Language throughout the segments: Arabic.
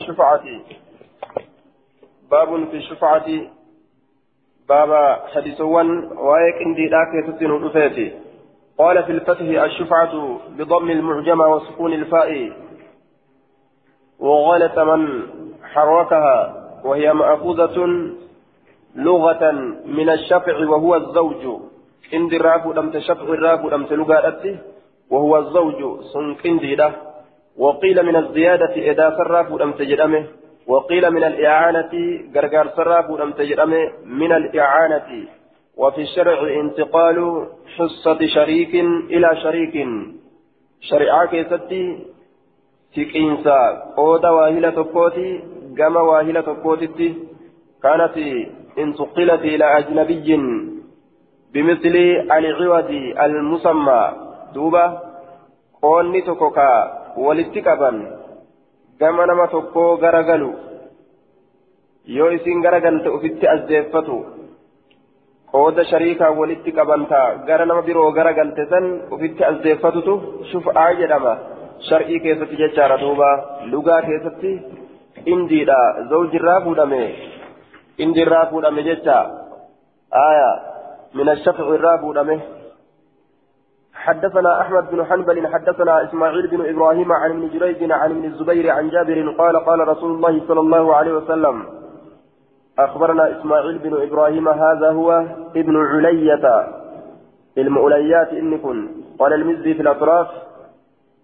الشفعة باب في الشفعة بابا حديثوان. وايك اندي ذاك تسين رفيتي قال في الفتح الشفعة بضم المعجمة وسكون الفاء. وغلط من حركها. وهي مأخوذة لغة من الشفع وهو الزوج. اندي الراب لم تشفع الراب لم تلغى وهو الزوج. سنكندي له وقيل من الزيادة إذا صرف لم تجرمه وقيل من الإعانة غرغر صرف لم تجرمه من الإعانة. وفي الشرع انتقال حصة شريك إلى شريك. شريعة كيستي تكينسا قودا واهلة تقوتي قام واهلة تقوتي كانت انتقلت إلى أجنبي بمثل العوض المسمى. دوبة قولني تكوكا. Walitti qaban gama nama tokkoo garagalu yoo isin garagalte ufitti asdeeffatu qooda shariikaa walitti qabantaa gara nama biroo garagalte san ufitti asdeeffatutu shuf'aa jedhama. Shar'ii keessatti jechaadha duuba lugaa keessatti indiidha. Zawjirraa fuudhame indiirraa fuudhame jecha. Aya min ashafci irraa fuudhame حدثنا أحمد بن حنبل حدثنا إسماعيل بن إبراهيم عن ابن جريج عن ابن الزبير عن جابر قال قال رسول الله صلى الله عليه وسلم أخبرنا إسماعيل بن إبراهيم هذا هو ابن علية المؤليات إن كن. قال المزي في الأطراف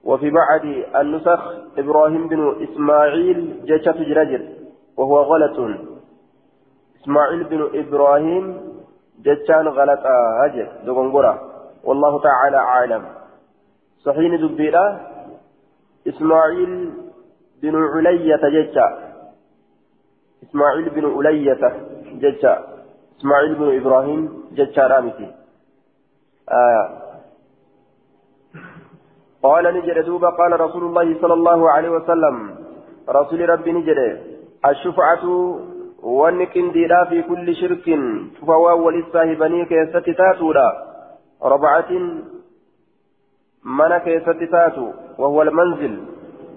وفي بعد النسخ إبراهيم بن إسماعيل جشة جرجر وهو غلط إسماعيل بن إبراهيم جشان غلط هجر دغنغرة والله تعالى أعلم. صحيح دبيرة. إسماعيل بن علية ججة. إسماعيل بن علية ججة. إسماعيل بن إبراهيم ججة رامتي. آه. قال نجد دوبا قال رسول الله صلى الله عليه وسلم. رسول ربي نجد. الشفعة ونكن ديرا في كل شرك. فهو وللصاحبني كيستي تاتورا. ربعة من كيست تاتو وهو المنزل.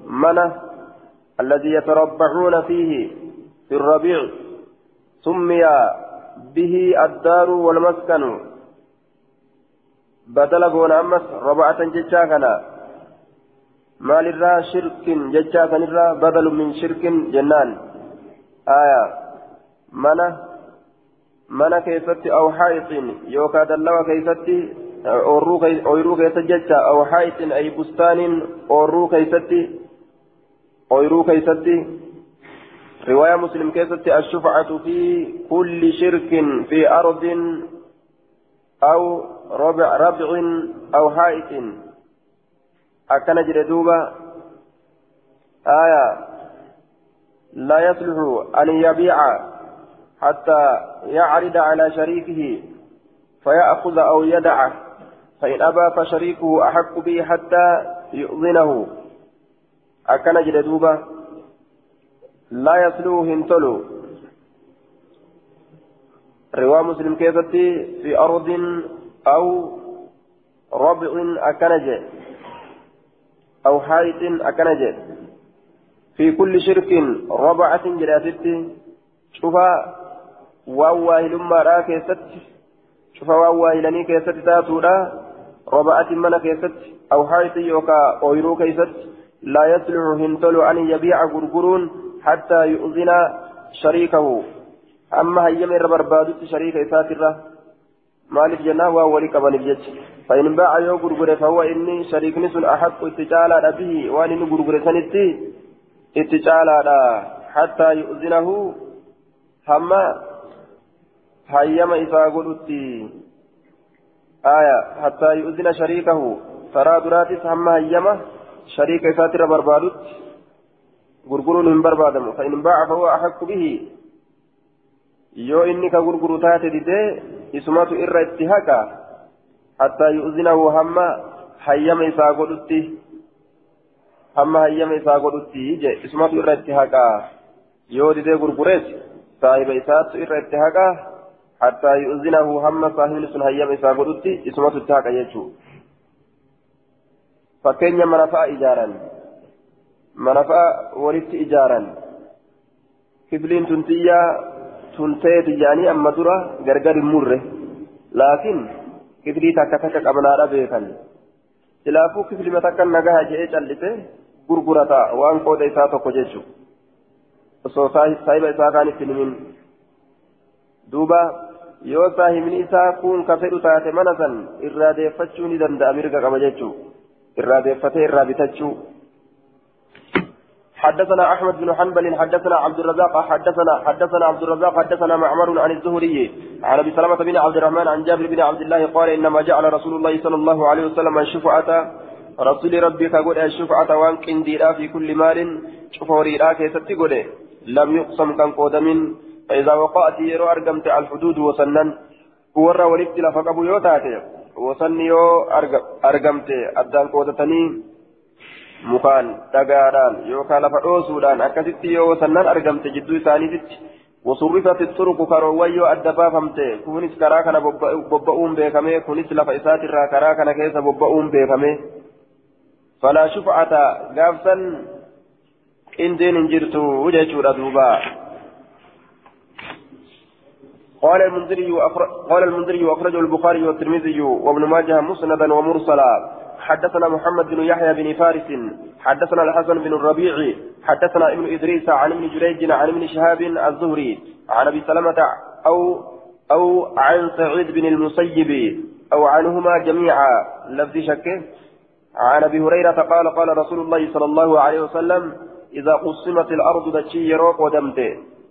من الذي يتربعون فيه في الربيع. سمي به الدار والمسكن. بدل قول أمس ربعة جتشاكنا ما للرا شرك جتشاكنا بدل من شرك جنان. آية. منة mana keessatti aw haayixiin yookaan dallawa keessatti ooyiruu keessatti jecha aw haayixiin ay bustaaniin ooyiruu keessatti ooyiruu keessatti riwaayaa muslim keessatti ashufacatu fi kulli shirkin fi ardin aw rabcin aw haayixiin akkana jedhe duuba aya laa yasluxu an yabiica حتى يعرض على شريكه فيأخذ أو يدعه فإن أبى فشريكه أحق به حتى يؤذنه. أكن جلدوبة لا يسلوه هنتلو رواه مسلم كيفتي في أرض أو ربع أكنج أو حائط أكنج في كل شرك ربعة جلاتي شوفها waan waahilummaadhaa keessatti cufa waan waahilanii keessatti taatuudha roba'atin mana keessatti aw haayitin yookaa ooyiruu keessatti laa yasluxu hin tolu an yabiica gurguruun hattaa yu'zina shariikahu amma hayyama irra barbaadutti shariika isaatirra maaliif jennaan waan walii qabaniif jecha فإن باع يو غرغره فهو إني شريك نسون أحق اتجالا به وأن إني غرغره سنتي اتجالا حتى يؤذنه هما hayyama isaa godhutti aya hattaa yu'zina shariikahu karaa duraatis hamma hayyama shariika isaatirra barbaadutti gurguruun hin barbaadamu fa in baaca fahuwa axakku bihi yoo inni ka gurguru taate didee isumatu irra itti haqa hattaa yu'zinahu hamma hayyama isaa godhutti hamma hayyama isaa godhutti je isumatu irra itti haqa yoo didee gurgurees saahiba isaatu irra itti haqa حتى يؤذنه هم صاحب سن هيام إسا قدوتي اسمه تتاكا يجو فكين منفع إجارا منفع ولدت إجارا tunteeti jaanii amma dura gargar hin murre laakiin kiflii takka takka qabnaadha beekan silaafuu kiflima takka nagaha jedhee callise gurgurata waan qooda isaa tokko jechuudha osoo saahiba isaa kaanitti himin duuba yoo saahibni isaa kun ka fedhu taate mana san irraa deeffachuu ni danda'a mirga qaba jechuudha irraa deeffatee irraa bitachuu. حدثنا أحمد بن حنبل حدثنا عبد الرزاق حدثنا حدثنا عبد الرزاق حدثنا معمر عن الزهري عن أبي سلمة بن عبد الرحمن عن جابر بن عبد الله قال إنما جعل رسول الله صلى الله عليه وسلم الشفعة. رسول ربك قد الشفعة وان كنديرا في كل مال شفوريرا كيستي قد لم يقسم كان قودم فاذا وقعت يرو ارقمت الحدود وسنن ورا ولدت لفقبوا يوتاتي وسن يو mukaan dhagaadhaan yookaan lafa dhoosuudhaan akkasitti yoo sannan argamte jidduu isaaniititti wasurrifat turuku karoowwan yoo adda baafamte kunis karaa kana bobba'uun beekame kunis lafa isaatirraa karaa kana keessa bobba'uun beekame falaa shufa'ata gaafsan qindeen hin jirtu jechuudha duuba قال المنذري قال المنذري وأخرجه البخاري والترمذي وابن ماجه مسندا ومرسلا. حدثنا محمد بن يحيى بن فارس. حدثنا الحسن بن الربيع. حدثنا ابن إدريس عن ابن جريج عن ابن شهاب الزهري. عن أبي سلمة أو أو عن سعيد بن المسيب أو عنهما جميعا. لفظ شك. عن أبي هريرة قال قال رسول الله صلى الله عليه وسلم إذا قسمت الأرض دشي يروق ودمت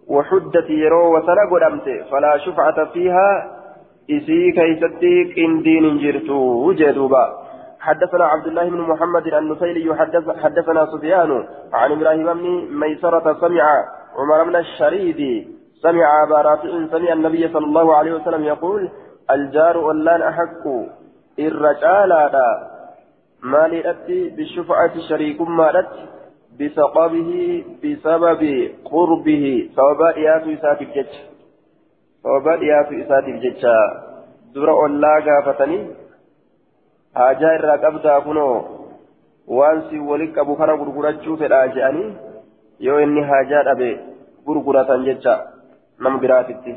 وحدت يرو وسنق ودمت فلا شفعة فيها. إسي كيستيك إن دين جرتو وجدوبا. حدثنا عبد الله بن محمد النسيلي حدث حدثنا سفيان عن إبراهيم بن ميسرة سمع عمر بن الشريد سمع أبا رافع سمع النبي صلى الله عليه وسلم يقول الجار ولان أحق الرجال ما لأتي بالشفعة شريك ما بسقبه بسبب قربه سبب ياتو إساتي بجج سبب ياتو إساتي بجج دور الله قافتني qabdaa kunoo waan si wali qabu kana gurgurachuu fedhaa je'anii yoo inni haajaa dhabe gurguratan jecha nam biraatitti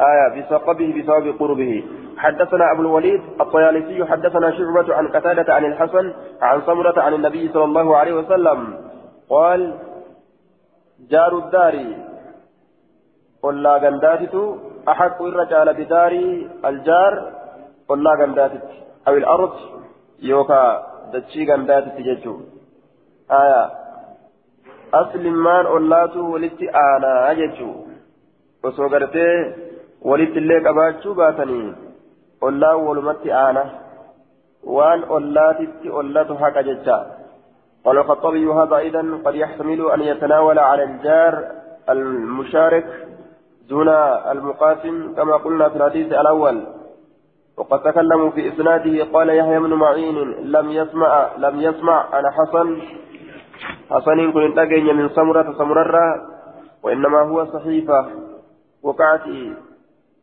آية بسقبه بسبب قربه. حدثنا أبو الوليد الطيالسي حدثنا شعبة عن قتادة عن الحسن عن سمرة عن النبي صلى الله عليه وسلم. قال جار الدار. لا غنداتت أحق الرجال بدار الجار. قل لا غنداتت أو الأرض. يوكا دتشي غندات تججو آية أصل مان أولاتو ولتي أججو osoo gartee walitti illee qabaachuu baatanii ollaan walumatti aana waan ollaatitti ollatu haqa jecha. قال الخطابي هذا أيضا قد يحتمل أن يتناول على الجار المشارك دون المقاسم كما قلنا في الحديث الأول وقد تكلموا في إسناده قال يحيى بن معين لم يسمع لم يسمع أنا حسن حسن كن من سمرة سمرة وإنما هو صحيفة وقعت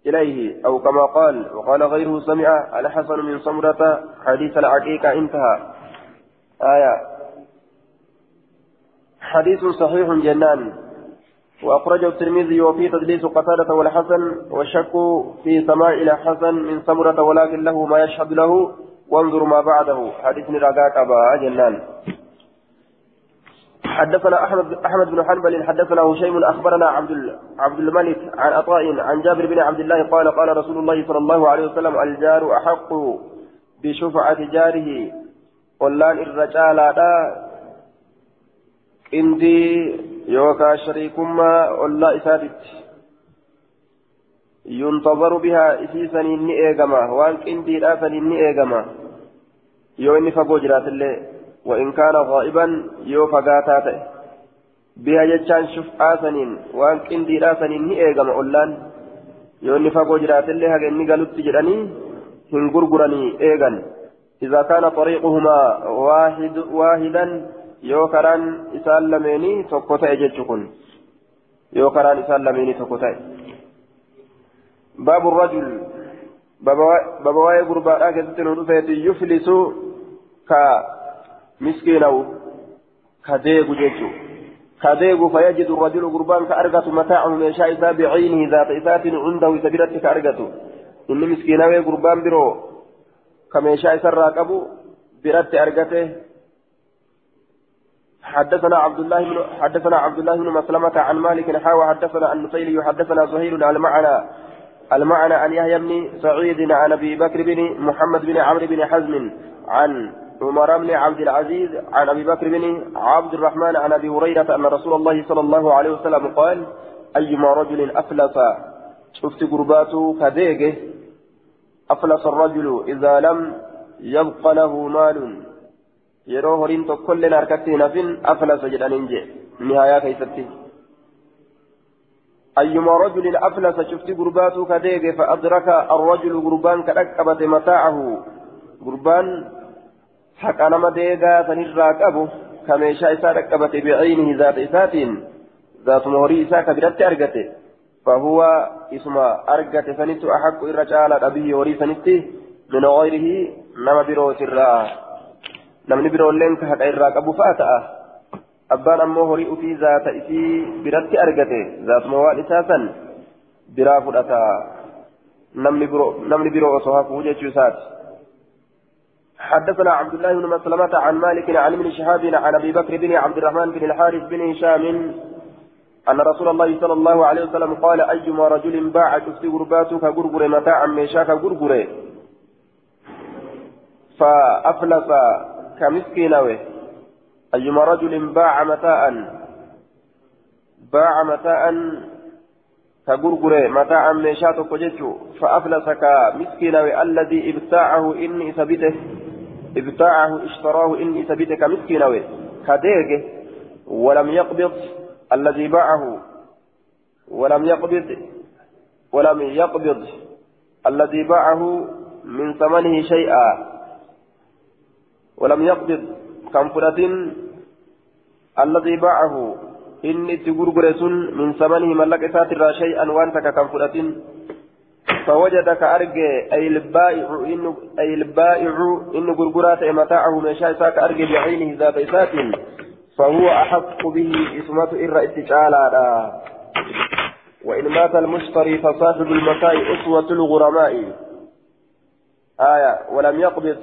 إليه أو كما قال وقال غيره سمع الحسن من سمرة حديث العقيقة انتهى. آية. حديث صحيح جنان. وأخرجه الترمذي وفي تدليس قتادة والحسن والشك في سماع إلى حسن من سمرة ولكن له ما يشهد له. وانظر ما بعده. حديث رقاك جنان. حدثنا أحمد أحمد بن حنبل حدثنا هشيم أخبرنا عبد عبد الملك عن عطاء عن جابر بن عبد الله قال قال رسول الله صلى الله عليه وسلم الجار أحق بشفعة جاره قلان الرجال إندي يوكا شريكما ولا إساتت ينتظر بها إسيسا إني إيغما وأن كنتي راسا إني إيغما يو إني فقو جرات اللي وإن كان غائبا يو فقاتا بها جتشان شوف آسنين وأن كنتي راسا إني إيغما أولان يو إني فقو جرات اللي هكا إني قالت جراني هنقرقراني إيغا إذا كان طريقهما واحد واحدا yoo karaan isaan lameenii tokko ta'e jechu kun yoo karaan isaan lameenii tokko ta'e baabu rajul baba waa'ee ka deegu jechu كذيب فيجد الرجل قربان كأرقة متاعه من شاء بعينه ذات إسات عنده سبيرة كأرقة إن مسكينة قربان برو كما شاء سراك أبو برت أرقته حدثنا عبد الله بن حدثنا عبد الله بن مسلمة عن مالك حاوى حدثنا عن نسيل حدثنا زهير على المعنى المعنى عن يحيى بن سعيد عن ابي بكر بن محمد بن عمرو بن حزم عن عمر بن عبد العزيز عن أبي بكر بن عبد الرحمن عن أبي هريرة أن رسول الله صلى الله عليه وسلم قال أيما رجل أفلس؟ شفت قرباته كديجه أفلس الرجل إذا لم يبق له مال. horiin tokkolleen harkatti hin hafin aflasa jedhaniin jee nihaayaa keessatti أيما رجل أفلس؟ شفت قرباته كديك فأدرك الرجل قربان كأكبت متاعه. قربان حق أنا مديقا سنرى كأبه كميشا إسا ركبت بعينه ذات إسات ذات مهري إسا كبرت أرقته فهو اسم أرقته سنت أحق الرجال أبيه وري سنته من غيره نما namni biroolleen ka haqa irraa qabu fa'a ta'a abbaan ammoo horii ufii zaata isii biratti argate zaatuma waan isaa san biraa fudhata namni biroo osoo hafuu jechuu isaati حدثنا عبد الله بن مسلمة عن مالك عن ابن شهاب عن أبي بكر بن عبد الرحمن بن الحارث بن هشام أن رسول الله صلى الله عليه وسلم قال أيما رجل باع تفتي غرباتك غرغر متاعا ميشاك غرغر فأفلس كمسكينوي أيما رجل باع متاء باع متاء كغرغر متاعا ميشاتو كججو فأفلس كمسكينوي الذي إبتاعه إني ثبته ابتاعه اشتراه إني ثبته كمسكينوي كديجه ولم يقبض الذي باعه. ولم يقبض ولم يقبض الذي باعه من ثمنه شيئا. ولم يقبض كم الذي باعه. إني تغرغر من ثمنه ملك ساتر شيئا وانت كم فوجدك أرجع أي البائع إن أي البائع إن غرغرات متاعه ساك أرجع بعينه ذات إسات فهو أحق به إسمة إر استجالا وإن مات المشتري فصاحب المتاع أسوة الغرماء. آية ولم يقبض.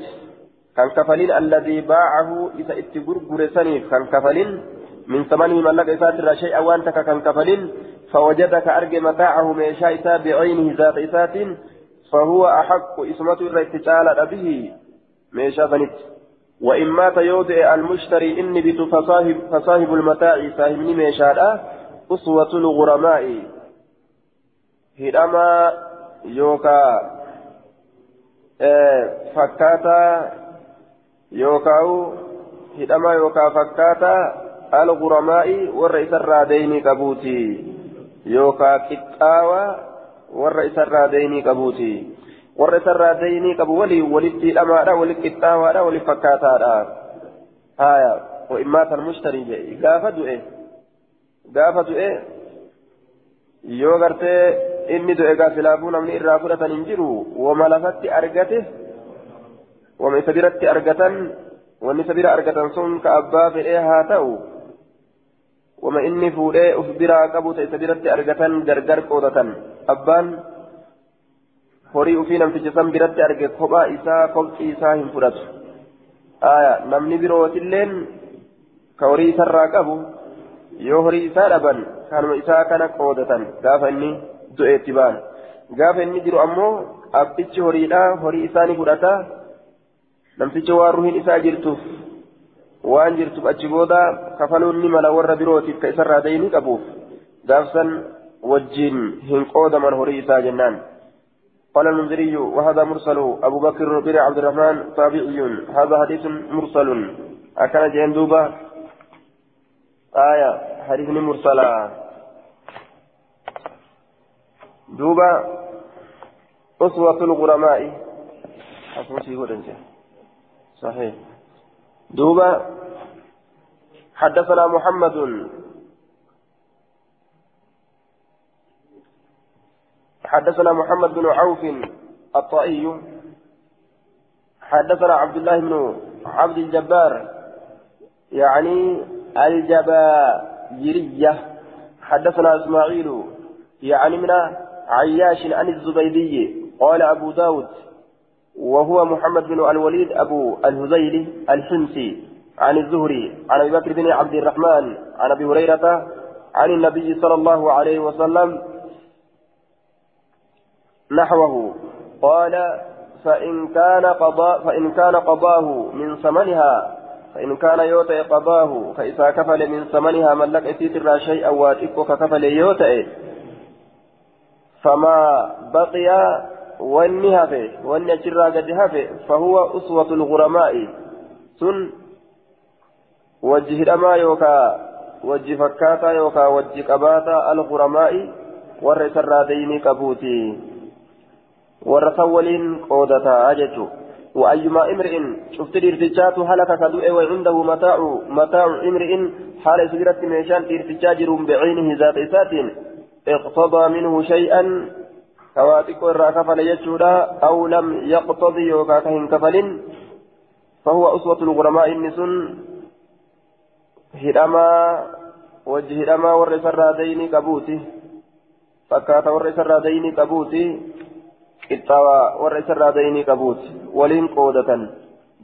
كان كفلين الذي باعه إذا اتقر قرسني كان كفلين من ثمنه من لك إسات شيئا وأنت كان كفلين فوجدك أرجى متاعه من شاء بعينه ذات إسات فهو أحق إسمة الرتجال به من شاء وإن مات يودع المشتري إني بت فصاحب, فصاحب المتاع صاحبني من شاء أسوة الغرماء. هدما يوكا آه فكاتا yookaan hidhama yookaan fakkaata al-guramaa'i warra isarraa deynii qabuuti warra isarraa deynii qabu waliin walitti hidhamaadha walitti qixxaawaadha walitti fakkaataadha haaya wa'immaata al-mushtarii gaafa du'e gaafa du'e yoo gartee inni du'e gaafilaafuu namni irraa fudhatan hin jiru wama lafatti argate. wama isa biratti argatan wanni isa bira argatan sun ka abbaa fedhee haa ta'u ta isa biratti argatan gargar qoodatan abbaan horii ufii namticha san biratti arge kophaa isaa kopxii isaa hin fudhatu aya namni birootilleen ka horii isarraa qabu yoo horii isaa dhaban kanuma isaa kana qoodatan gaafa inni du'eetti ba'an gaafa inni jiru ammoo abbichi horiidha horii isaa ni fudhata namticha waan ruhiin isaa jirtuuf waan jirtuuf achi booda kafaluun ni mala warra birootiif ka isarraa dayni qabuuf gaafsan wajjin hin qoodaman horii isaa jennaan قال المنذري وهذا مرسل أبو بكر بن عبد الرحمن تابعي هذا حديث مرسل أكان جين دوبا آية حديث مرسلا دوبا أسوة الغرماء صحيح دوبا حدثنا محمد. حدثنا محمد بن عوف الطائي. حدثنا عبد الله بن عبد الجبار يعني الحجرية حدثنا إسماعيل يعني من عياش عن الزبيدي قال أبو داود. وهو محمد بن الوليد أبو الهذيلي الحمصي عن الزهري عن أبي بكر بن عبد الرحمن عن أبي هريرة عن النبي صلى الله عليه وسلم نحوه. قال فإن كان قضاء فإن كان قضاه من ثمنها فإن كان يوتئ قضاه فإذا كفل من ثمنها من لك أتيت شيئا واتك كفل يوتئ. فما بقي achirraa gadi hafe fahuwa uswatu lguramaa'i sun wajji hidhamaa yookaa wajji fakkaataa yookaa wajji qabaataa alguramaa'i warra isarraa deynii qabuuti warra san waliin qoodataa jechuu وأيما امرئ شفت الارتجات هلك كدوء وعنده متاع متاع امرئ حال سجرت ميشان ارتجاج بعينه ذات إسات اقتضى منه شيئا كواتيكو الرا كفل يجودا أو لم يقتضي يوكا كهن كفل فهو أسوة الغرماء النسون هدما وجه هدما ورسر ديني كبوتي فكات ورسر ديني كبوتي قطاوى ورسر ديني كبوتي ولين قودة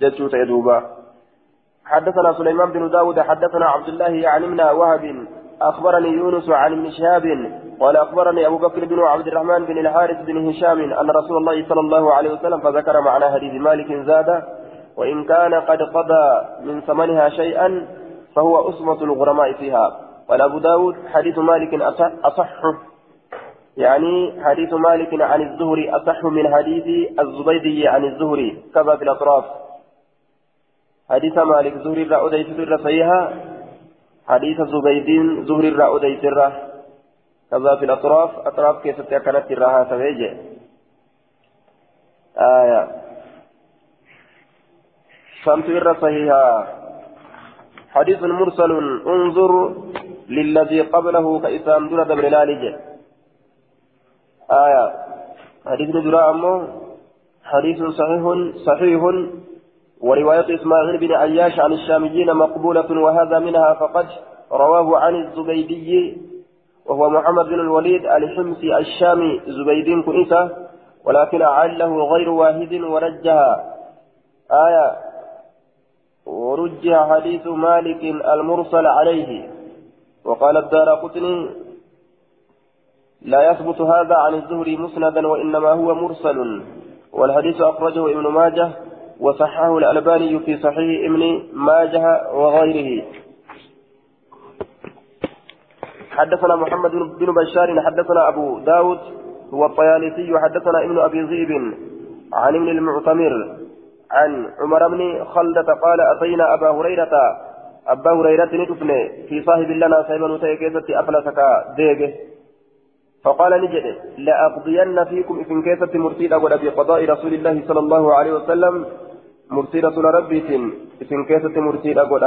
جتشوت يدوبا حدثنا سليمان بن داود حدثنا عبد الله يعني من وهب أخبرني يونس عن ابن شهاب قال أخبرني أبو بكر بن عبد الرحمن بن الحارث بن هشام أن رسول الله صلى الله عليه وسلم فذكر معنى حديث مالك زاد وإن كان قد قضى من ثمنها شيئا فهو أصمة الغرماء فيها. قال أبو داود حديث مالك أصح يعني حديث مالك عن الزهري أصح من حديث الزبيدي عن الزهري كذا في الأطراف. حديث مالك زهري رأودي في صحيحة حديث زبيدين زهري رأودي سره كذا في الأطراف أطراف كيف تكنت الراحة سويجي آية. إر صحيحا حديث مرسل انظر للذي قبله كإسام دون دبر لالج آية. حديث ندراء أمه. حديث صحيح صحيح. ورواية إسماعيل بن عياش عن الشاميين مقبولة وهذا منها فقد رواه عن الزبيدي وهو محمد بن الوليد الحمصي الشامي زبيدين كنيسة ولكن أعله غير واحد ورجها آية ورجها حديث مالك المرسل عليه. وقال الدار قطني لا يثبت هذا عن الزهري مسندا وإنما هو مرسل والحديث أخرجه ابن ماجه وصححه الألباني في صحيح ابن ماجه وغيره. حدثنا محمد بن بشار حدثنا أبو داود هو الطيالسي حدثنا ابن أبي ذئب عن ابن المعتمر عن عمر بن خلدة قال أتينا أبا هريرة. أبا هريرة نتفني في صاحب لنا سيما نتيكيزة أفلسك ديجه فقال نجد لأقضين فيكم إن كيسة مرتيد أقول بقضاء رسول الله صلى الله عليه وسلم رسول ربي إن كيسة مرتيد أقول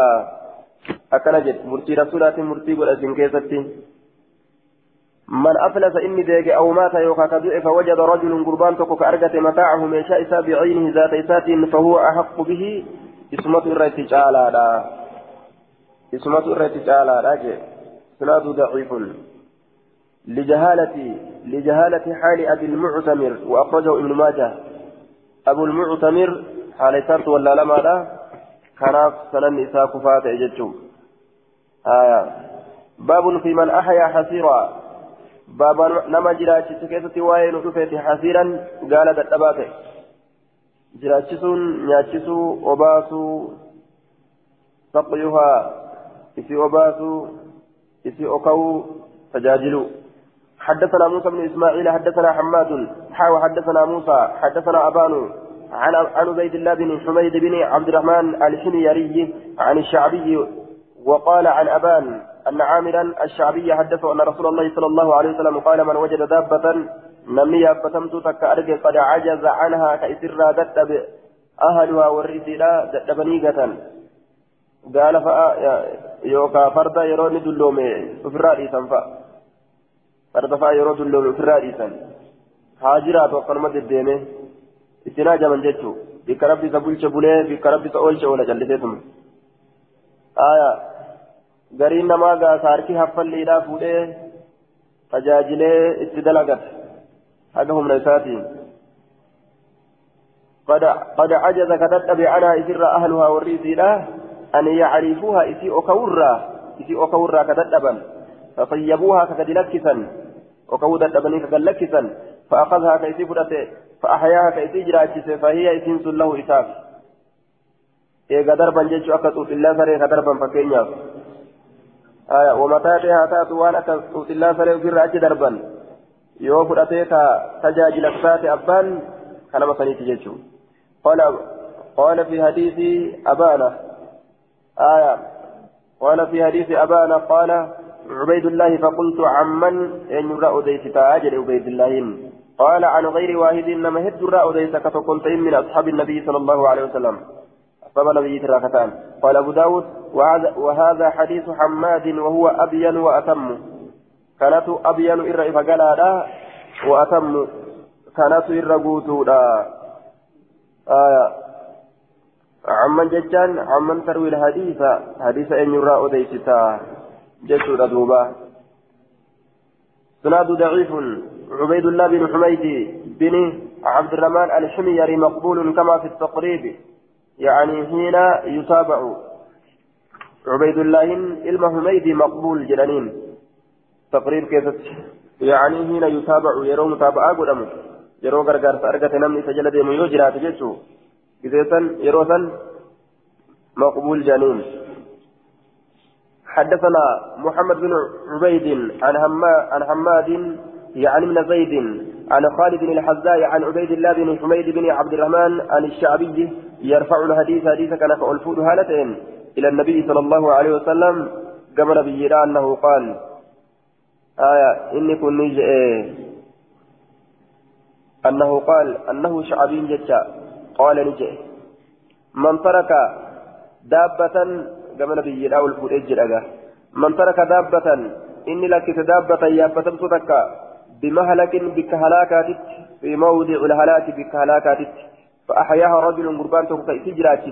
akkana jedhe murtii rasuulaatiin murtii godhatin keessatti? من أفلس إني ديك أو مات يوكا كدوء فوجد رجل قربان تكو كأرقة متاعه ميشاء إسا بعينه ذات إسات فهو أحق به اسمة الرئيس جعلا لا اسمة الرئيس جعلا لا سناد ضعيف لجهالة لجهالة حال أبي المعتمر وأخرجه ابن ماجه أبو المعتمر حال سرت ولا لما لا isaa kufaa ta'e jechuun baabun fi man ahyaa hasiiraa baaba nama jiraachisu keessatti waa'ee nu dhufeeti hasiiran gaala dadhabaa ta'e jiraachisuun nyaachisuu obaasuu saqyuhaa isii obaasuu isii okawuu tajaajiluu حدثنا موسى بن اسماعيل حدثنا حماد حاو حدثنا موسى حدثنا ابان عن عن عبيد الله بن حميد بن عبد الرحمن الحميري عن الشعبي وقال عن أبان أن عامرا الشعبي حدثه أن رسول الله صلى الله عليه وسلم قال من وجد دابة نمي أبتمت تك قد عجز عنها كإسر دتب أهلها والرسالة دتبنيقة قال فأ يوكا فردا يروني دلومي في الرئيسا فأ فردا فأ يروني دلومي في الرئيسا هاجرات وقرمت الدينه isin hajaman jechuun bikka rabbi isa bulche bulee bikka rabbi isa oolche oola calliseetuma aya gariin namaa gaasa harki haffalliidhaa fuudhee tajaajilee itti dalagate haga humna isaatiin قد عجز كتب عنها إسر أهلها والريسيلا أن يعرفوها إسي أكورا إسي أكورا كتبا فطيبوها ككدلكسا وكودا دبني ككلكسا فأخذها كيسي فرته فأحياها كيسي جراجس فهي إسنس له إساف. إيغا دربا جيتشو أكا الله سري دربا فكينيا. آية ومتاتها تأتو وأنا أكا الله سري في الرأج دربا yoo fudhatee ka tajaajila taate abbaan kanama saniiti jechuun قال في حديث أبانا. آية قال في حديث أبانا قال عبيد الله فقلت عمن أن يرى أديت تاجر عبيد الله. قال عن غير واحد إنما هد رأى أديت كفقلت من أصحاب النبي صلى الله عليه وسلم. أصحاب النبي تراكتان قال أبو داود وهذا حديث حماد وهو أبين وأتم. كانت أبين إر فقال وأتم. كانت إر آية. عمن ججان عمن تروي الحديث حديث أن يرى أديستا جسر دوبا سناد ضعيف. عبيد الله بن حميد بن عبد الرحمن الحميري مقبول كما في التقريب. يعني حين يتابع عبيد الله علم حميدي مقبول جنانين. تقريب كيف يعني حين يتابع يرون متابعة namni isa jala deemu yoo jiraate jechuu giseessan yeroo san مقبول جنون. حدثنا محمد بن عبيد عن عن حماد يعني من زيد عن خالد بن الحزاء عن عبيد الله بن حميد بن عبد الرحمن عن الشعبي يرفع الحديث حديث كان فألفوت هالتين إلى النبي صلى الله عليه وسلم كما نبي أنه قال آية إني كن أنه قال أنه شعبي جتا قال نجي من ترك دابة كما نبي الأول الفريج من ترك دابة إني لك دابة يابة تك بمهلك بك هلاكات في موضع الهلاك بك هلاكات فأحياها رجل قربان تقطع إسجرات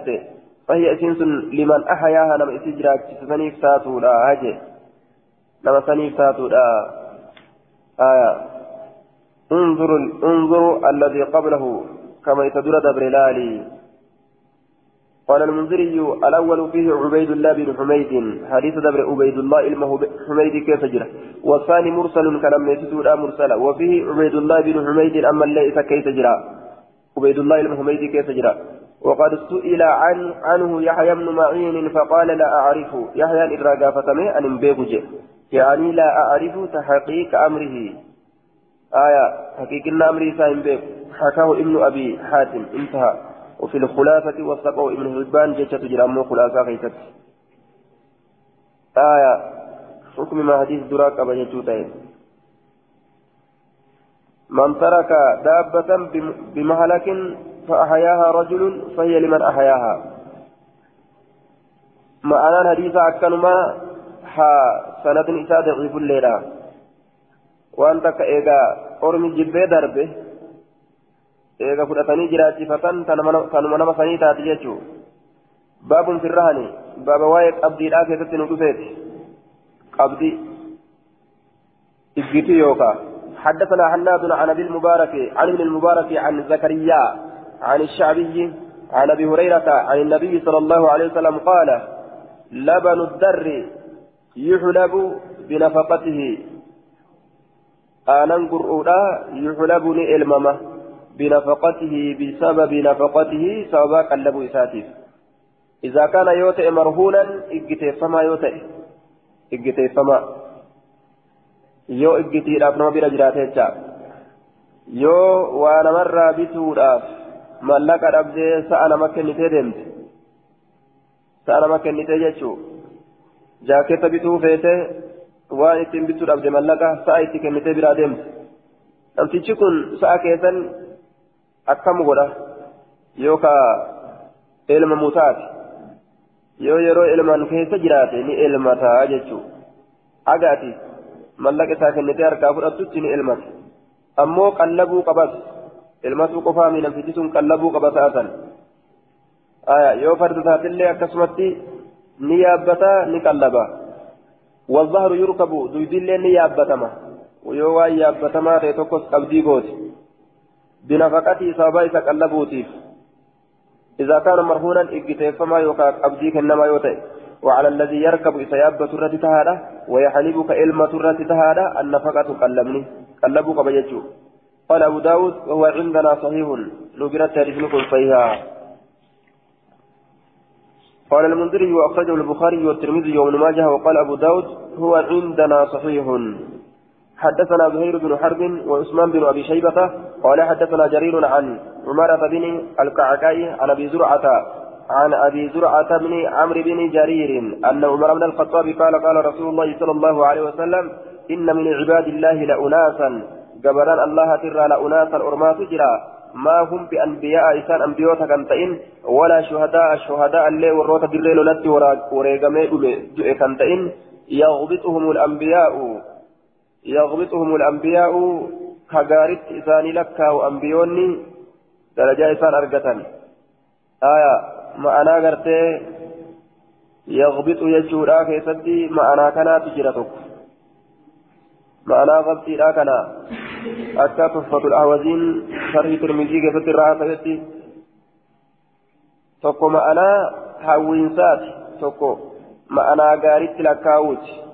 فهي أسنس لمن أحياها لم إسجرات سنيف ساتو لا هجي لما سنيف ساتو لا. آية. انظر انظر الذي قبله كما يتدر دبر لالي. قال المنذري الأول فيه عبيد الله بن حميد حديث دبر عبيد الله علمه حميد كيف جرى؟ والثاني مرسل كلام يتدر مرسلا وفيه عبيد الله بن حميد أما ليس كيف جرى؟ عبيد الله بن حميد كيف جرى؟ وقد سئل عن عنه يحيى بن معين فقال لا أعرف. يحيى إدراجا فتمه أن بيبجه يعني لا أعرف تحقيق أمره. آية حقيقة أمر سائم بيك حكاه ابن أبي حاتم. انتهى. وفي الخلاصة وثقه ابن هبان جيشة جرامو خلاصة غيثت آية حكم ما حديث دراك أبا جيشوتين من ترك دابة بمهلك فأحياها رجل فهي لمن أحياها. ما أنا الحديث أكنما ها سند إساء ضعيف الليلة. takka eegaa ormi jibbee darbe eega fudhatanii jiraachifatan tanuma nama sanii taati jechuu baabun firrahani baaba waa'ee qabdiidhaa keessatti nu dhufeeti qabdi iggiti yookaa حدثنا حناد عن ابي المبارك عن ابن المبارك عن زكريا عن الشعبي عن ابي هريره عن النبي صلى الله عليه وسلم قال لبن الدر يحلب بنفقته aanan gur'uudha yuxlabu ni binafaqatihi bisababi nafaqatihi sababa qallabuu isaatiif إذا كان يوتئ مرهونا إجتيفما يوتئ إجتيفما yoo iggitiidhaaf nama bira jiraate jecha yoo waa namarraa bituudhaaf mallaqa dhabdee sa'a nama kennitee deemte sa'a nama kennitee jechuu jaaketta bituu feete waan ittiin bituu dhabde mallaqa sa'a itti kennitee biraa deemte namtichi kun sa'a keessan akkam godha yookaa ilma mutaati yoo yeroo ilmaan keessa jiraate ni ilmataa jechuu agaati mallaqa isaa kennitee harkaa fudhattutti ni ilmata ammoo qallabuu qabas ilmatuu qofaa mi namtichi sun qallabuu qaba sa'atan yoo farda taatillee akkasumatti ni yaabbataa ni qallaba والظهر يركب دويدلين يابتما ويوا يابتما تيتوكس قبدي قوت بنفقته سابا يتقلبوتيف إذا كان مرهونا إجتيفما يوكا قبدي كنما يوتي. وعلى الذي يركب إسياب ترة تهادا ويحلبك إلما ترة تهادا النفقة قلبني. قلبك بيجو قال أبو داود وهو عندنا صحيح. نقرأت رجلكم صحيحا قال المنذري وأخرجه البخاري والترمذي وابن ماجه وقال أبو داود هو عندنا صحيح. حدثنا زهير بن حرب وعثمان بن أبي شيبة قال حدثنا جرير عن عمارة بن الكعكاء عن أبي زرعة عن أبي زرعة بن عمرو بن جرير أن عمر بن الخطاب قال قال رسول الله صلى الله عليه وسلم إن من عباد الله لأناسا. جبران الله ترى لأناسا أرمات جرا ما هم بأنبياء إسان أنبيوتا كان تئن ولا شهداء الشهداء اللي وروتا دري لولتي وريقمي دؤي كان تئن يغبطهم الأنبياء. يغبطهم الأنبياء كغارت إساني لكا وأنبيوني درجة إسان أرقتا آية ما أنا قرتي يغبط يجورا كيسدي ما أنا كانت جرتك معنى قبطي لا كان أكا تحفة الأهوزين شرح ترمذي كيف الراحة سيدي tokko ma'anaa hawwiinsaati tokko ma'anaa gaariitti lakkaa'uuti ka asii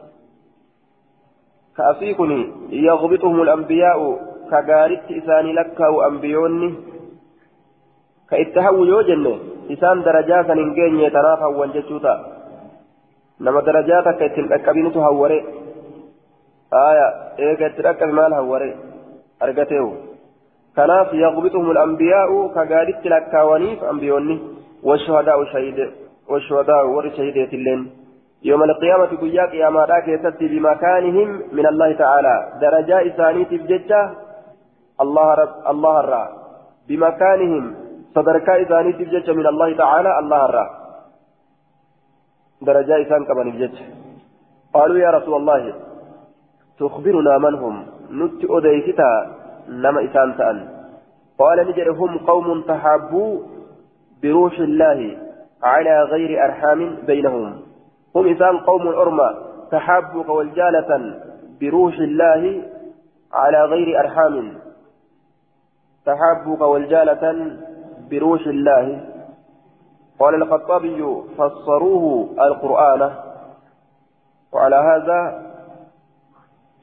ka itti hawwu yoo jenne isaan darajaa kan hin geenye tanaaf hawwan jechuu ta'a nama darajaa takka ittiin dhaqqabinitu hawware آية إيجا تركز مال هوري أرجتيه كناف يغبطهم الأنبياء كقالت لكاونيف أنبيوني والشهداء شهيد والشهداء ورشهيدة اللين يوم القيامة قياك يا ماراك يتتي بمكانهم من الله تعالى. درجاء ثانية بججة الله رب الله الرا. بمكانهم صدركاء ثانية بججة من الله تعالى الله الرا. درجاء ثان كمان بججة قالوا يا رسول الله تخبرنا من هم؟ نت أديكتا نما إسان تأن. قال نجر قوم تحابوا بروح الله على غير أرحام بينهم. هم إسان قوم أرمى تحابوا والجالة بروح الله على غير أرحام. تحابوا والجالة بروح الله. قال الخطابي فسروه القرآن. وعلى هذا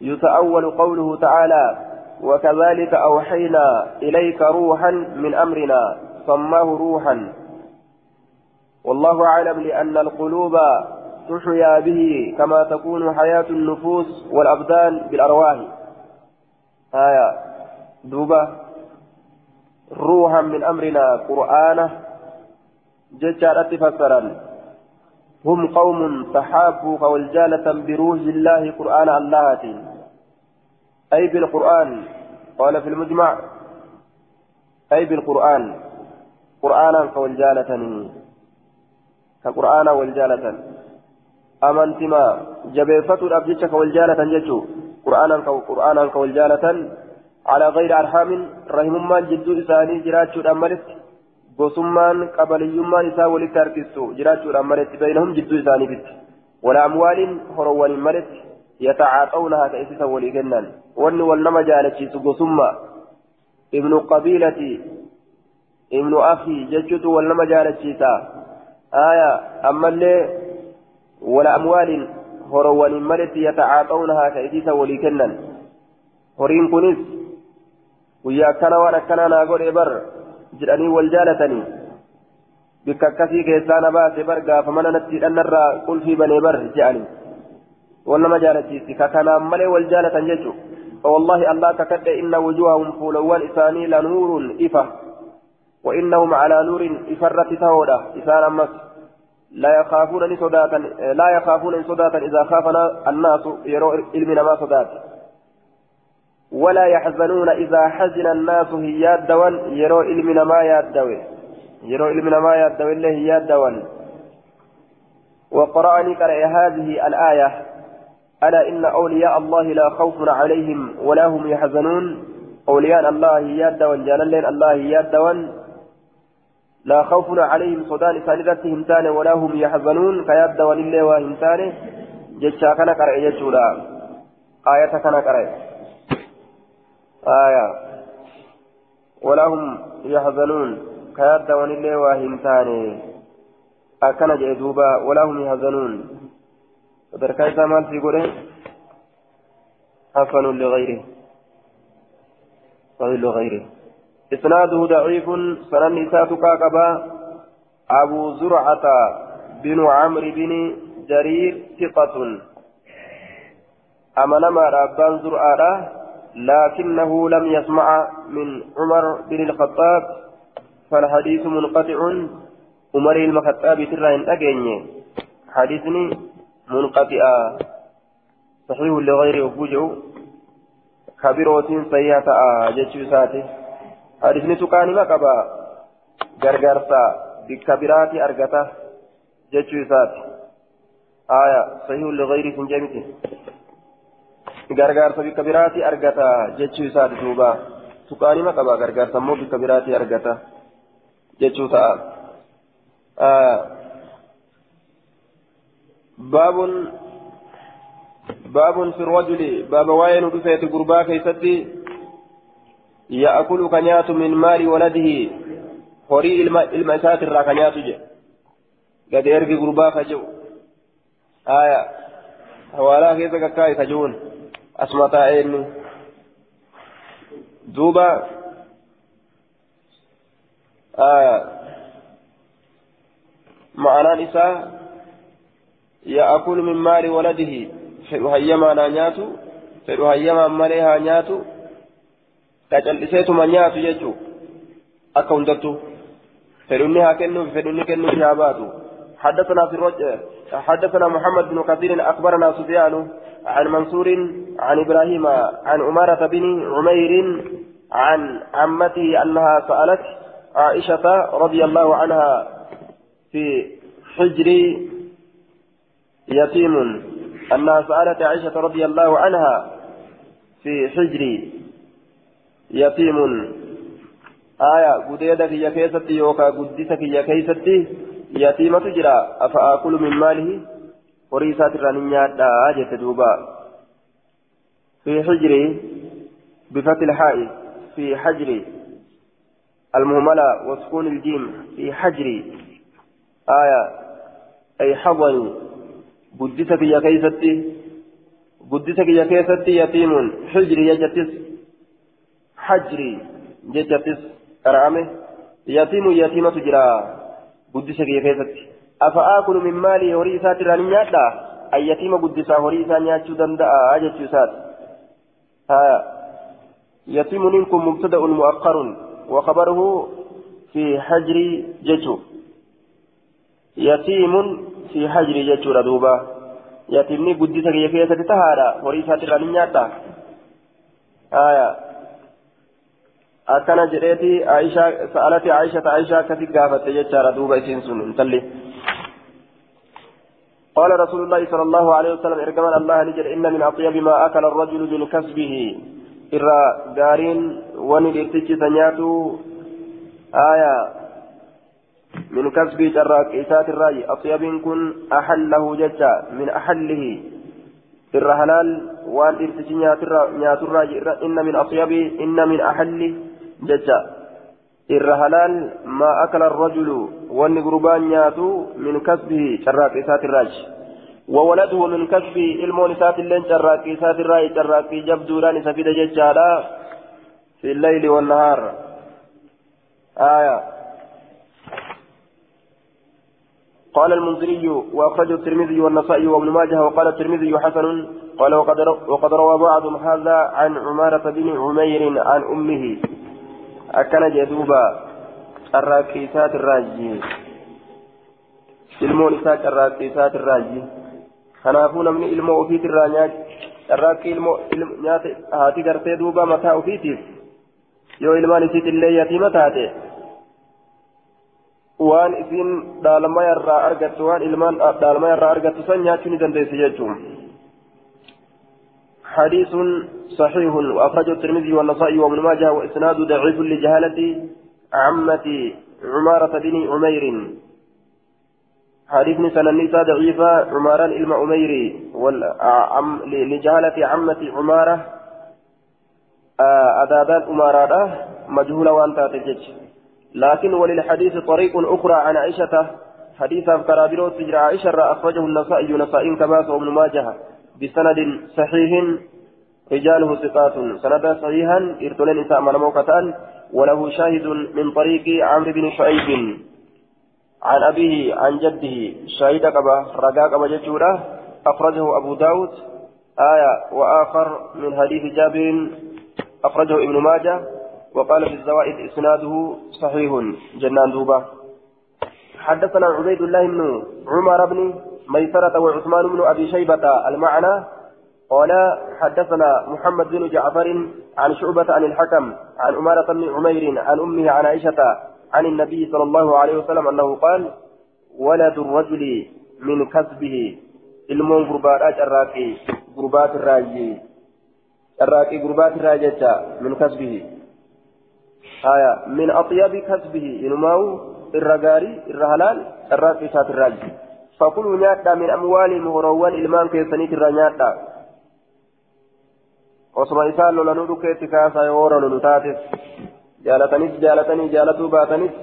يتأول قوله تعالى وكذلك أوحينا إليك روحا من أمرنا سماه روحا. والله أعلم لأن القلوب تحيا به كما تكون حياة النفوس والأبدان بالأرواح. آية دوبة. روحا من أمرنا قرآنه. ججارة فسرا هم قوم تحابوا والجالة بروح الله قرآن الله. أي بالقرآن. قال في المجمع. أي بالقرآن. قرآنا كوالجالة. كقرآن والجالة. أمنتما جبيفة الأبجيش كوالجالة جتشو قرآنا قرآنا كوالجالة على غير أرحام رحم من جدو إساني جراتشو الأمرت gosummaan qabaliyyummaan isaa walitti harkistu jiraachuudhaan maletti baynahum jidduu isaaniifitti wala amwaaliin horowwaniin maletti yatacaaqawnahaa ka isisa walii kennan wanni wal nama jaalachiisu gosummaa ibnu qabiilati ibnu akii jechuutu wal nama jaalachiisa aya kennan horiin kunis guyyaa akkana waan akkanaa naa godhe bar jedhanii wal jaalatanii bikka akkasii keessaa na baase bar gaafa mana natti hidhannarraa qulfii banee bar jedhanii wal nama jaalachiisi ka kanaan malee wal jaalatan jechu فوالله الله تكد إن وجوههم فولوان إساني لنور إفة وإنهم على نور إفرت تهودا إسان أمس لا يخافون صداتا لا يخافون صداتا إذا خافنا الناس يروا علمنا ما صدات ولا يحزنون إذا حزن الناس هي الدوان يروا علمنا ما يدوي يروا علمنا ما يدوي الله هي الدوان وقرأني قرأ هذه الآية. ألا إن أولياء الله لا خوف عليهم ولا هم يحزنون. أولياء الله هي الدوان جلال الله هي الدوان لا خوف عليهم صدان سالدتهم تاني ولا هم يحزنون. كياد ولله وهمتانه جتشا كان قرأ جتشولا. آية كان قرأ آية. ولا هم يحزنون. كياد ونلي واهمتاني أكن جئدوبا ولا هم يحزنون. فدركايتا مال في قوله حسن لغيره. صحيح لغيره. إسناده ضعيف سنن إساتك كبا أبو زرعة بن عمرو بن جرير ثقة. أمنما ربان زرعة لكنه لم يسمع من عمر بن الخطاب فالحديث منقطع. عمر الخطاب ترى أجيني حديثني منقطع. صحيح لغير أبوجه كبيروتين سيئة جتشو ساتي حديثني تقاني ما قبا غرغرسا بكبيراتي أرغتا جتشو ساتي آية صحيح لغير سنجمتي gargaarsa bikka biraati argata jechuu isaati duuba tuqaanima qaba gargaarsa immoo bikka biraati argata jechuu ta'a baabun baabun fi rajuli baaba waa'ee nu dhufeeti gurbaa keessatti ya'akulu ka nyaatu min maali waladihi horii ilma ilma isaatirraa ka nyaatu jedhe gadi ergi gurbaa ka jedhu aya hawaalaa keessa kakkaa'e ka jehuun asuma taa'ee inni duuba ma'anaan isaa ya'akulu min maali waladihi fedhu haa nyaatu fedhu hayyamaan malee haa nyaatu qacal'iseetuma nyaatu jechuu akka hundattu fedhunni haa kennuuf fedhunni kennuuf haa baatu. حدثنا في الرجل حدثنا محمد بن كثير اخبرنا سفيان عن منصور عن إبراهيم عن عمارة بن عمير عن عمته انها سالت عائشة رضي الله عنها في حجر يتيم انها سالت عائشة رضي الله عنها في حجر يتيم. آية قديدك يا كيستي يوكا قدسك يا كيستي يتيمة جرا. أفأكل من ماله؟ وريسات الرنيات آجة دوبا. في حجري بفتح الحاء في حجري المهملة وسكون الجيم في حجري آية أي حضني قدسك يا كيستي قدسك يا كيستي يتيم. حجري يجتس. حجري يجتس أرامه يتيم يتيمة جرا keessatti afa aakulu min maalii horii isaati irraa ni nyaadha ayyatiima guddisaa horii isaa nyaachuu danda'a jechuu isaati haya yatiimun kun mubtada'un mu'aqqarun وخبره في حجر ججو يتيم في حجر ججو ردوبا يتيمني قدسة كيفية تهارا وريسات الرنياتا آية akkana قال رسول الله صلى الله عليه وسلم ارجمان الله نجد ان من اطيب ما اكل الرجل من كسبه irra gaariin wani dhirtichi sanyaatu aya min kasbii carraaqi isaatirraayi axyabiin kun axallahu jecha min axallihi irra halaal waan dhirtichi nyaaturraayi inna min axyabi inna min axalli jecha irra halaal maa akala arrajulu wanni gurbaan nyaatu min kasbihi carraaqi isaatirraayi وولده من كسبه إلمون سات اللين شراكي سات الراي شراكي جبدوران سفيد ججالا في الليل والنهار. آية. قال المنذري وأخرجه الترمذي والنسائي وابن ماجه وقال الترمذي حسن قال وقد روى بعضهم هذا عن عمارة بن عمير عن أمه. جدوبا شراكي سات الراجي المون سات شراكي سات الراجي kanaafuu namni ilmoo ofiitirraa nyaati carraaqqii ilmoo nyaata haati gartee duuba mataa ofiitiif yoo ilmaan isiitillee yatiima taate waan isiin dhaalma irraa argattu waan ilmaan dhaalma irraa argattu san nyaachuu ni dandeessi jechuun. حديث صحيح وأخرجه الترمذي والنسائي وابن ماجه وإسناد ضعيف لجهالة عمة عمارة بن عمير. حديث النساء ضعيفة عماران إلما أميري والعم لجهالة عمة عمارة أدادان أمارة مجهولة وأنت تجج لكن وللحديث طريق أخرى عن عائشة حديث كرابيرو تجرى عائشة أخرجه النسائي نسائي كباس وابن ماجه. بسند صحيح رجاله ثقات. سند صحيحا ارتلين نساء من موقتان وله شاهد من طريق عمرو بن شعيب. عن أبيه عن جده شاهد قبا رقا قبا أخرجه أبو داود. آية وآخر من حديث جابر. أخرجه ابن ماجه. وقال في الزوائد إسناده صحيح. جنان دوبة. حدثنا عبيد الله بن عمر بن ميسرة وعثمان بن أبي شيبة المعنى قال حدثنا محمد بن جعفر عن شعبة عن الحكم عن أمارة بن عمير عن أمه عن عائشة عن النبي صلى الله عليه وسلم أنه قال ولد الرجل من كسبه gurbaat irraayyee carraaqii gurbaat irraa jecha min kasbihi haya min axyabi kasbihi inumaa'u irra gaarii irra halaal carraaqii isaat irraayi ilmaan keessaniit irraa nyaadhaa osuma isaan lolanuu dhukkeetti kaasaa yoo lolu taates jaalatanis jaalatanii jaalatuu baatanis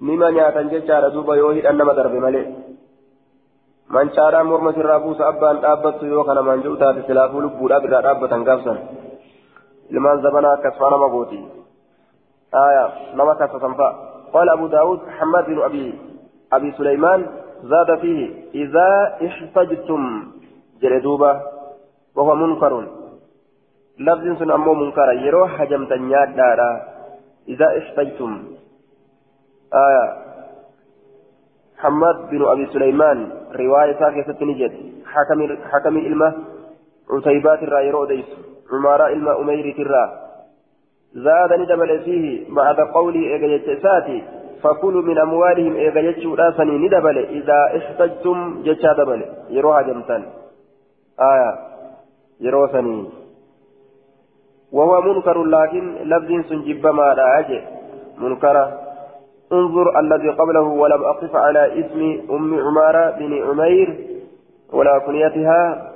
nima nyaatan jechaadha duuba yoo hidhan nama darbe malee mancaadhaan morma sirraa buusa abbaan dhaabbattu yoo kana manja'u taate silaafuu lubbuudhaaf irraa dhaabbatan gaafsan ilmaan zabanaa akkas faa nama gooti آية نما كسفنفا قال أبو داود محمد بن أبي أبي سليمان زاد فيه إذا احتجتم جلدوبة وهو منكر. لفظ سن أمو منكر يروح هجمت نياد دارا. إذا احتجتم آية. محمد بن أبي سليمان رواية ساكتة نجد حكم حكم إلمة عتيبات الرأي رؤديس. عمارة إلمة أمير ترى. زاد ندبل فيه بعد قولي إيجاجتساتي فكلوا من أموالهم إيجاجتش رأسني ندبل إذا احتجتم جتشا دبل يروها جمتان. آية. يروسني وهو منكر لكن لفظ سنجب ما لا أجي. منكرة انظر الذي قبله ولم أقف على اسم أم عمارة بن عمير ولا كنيتها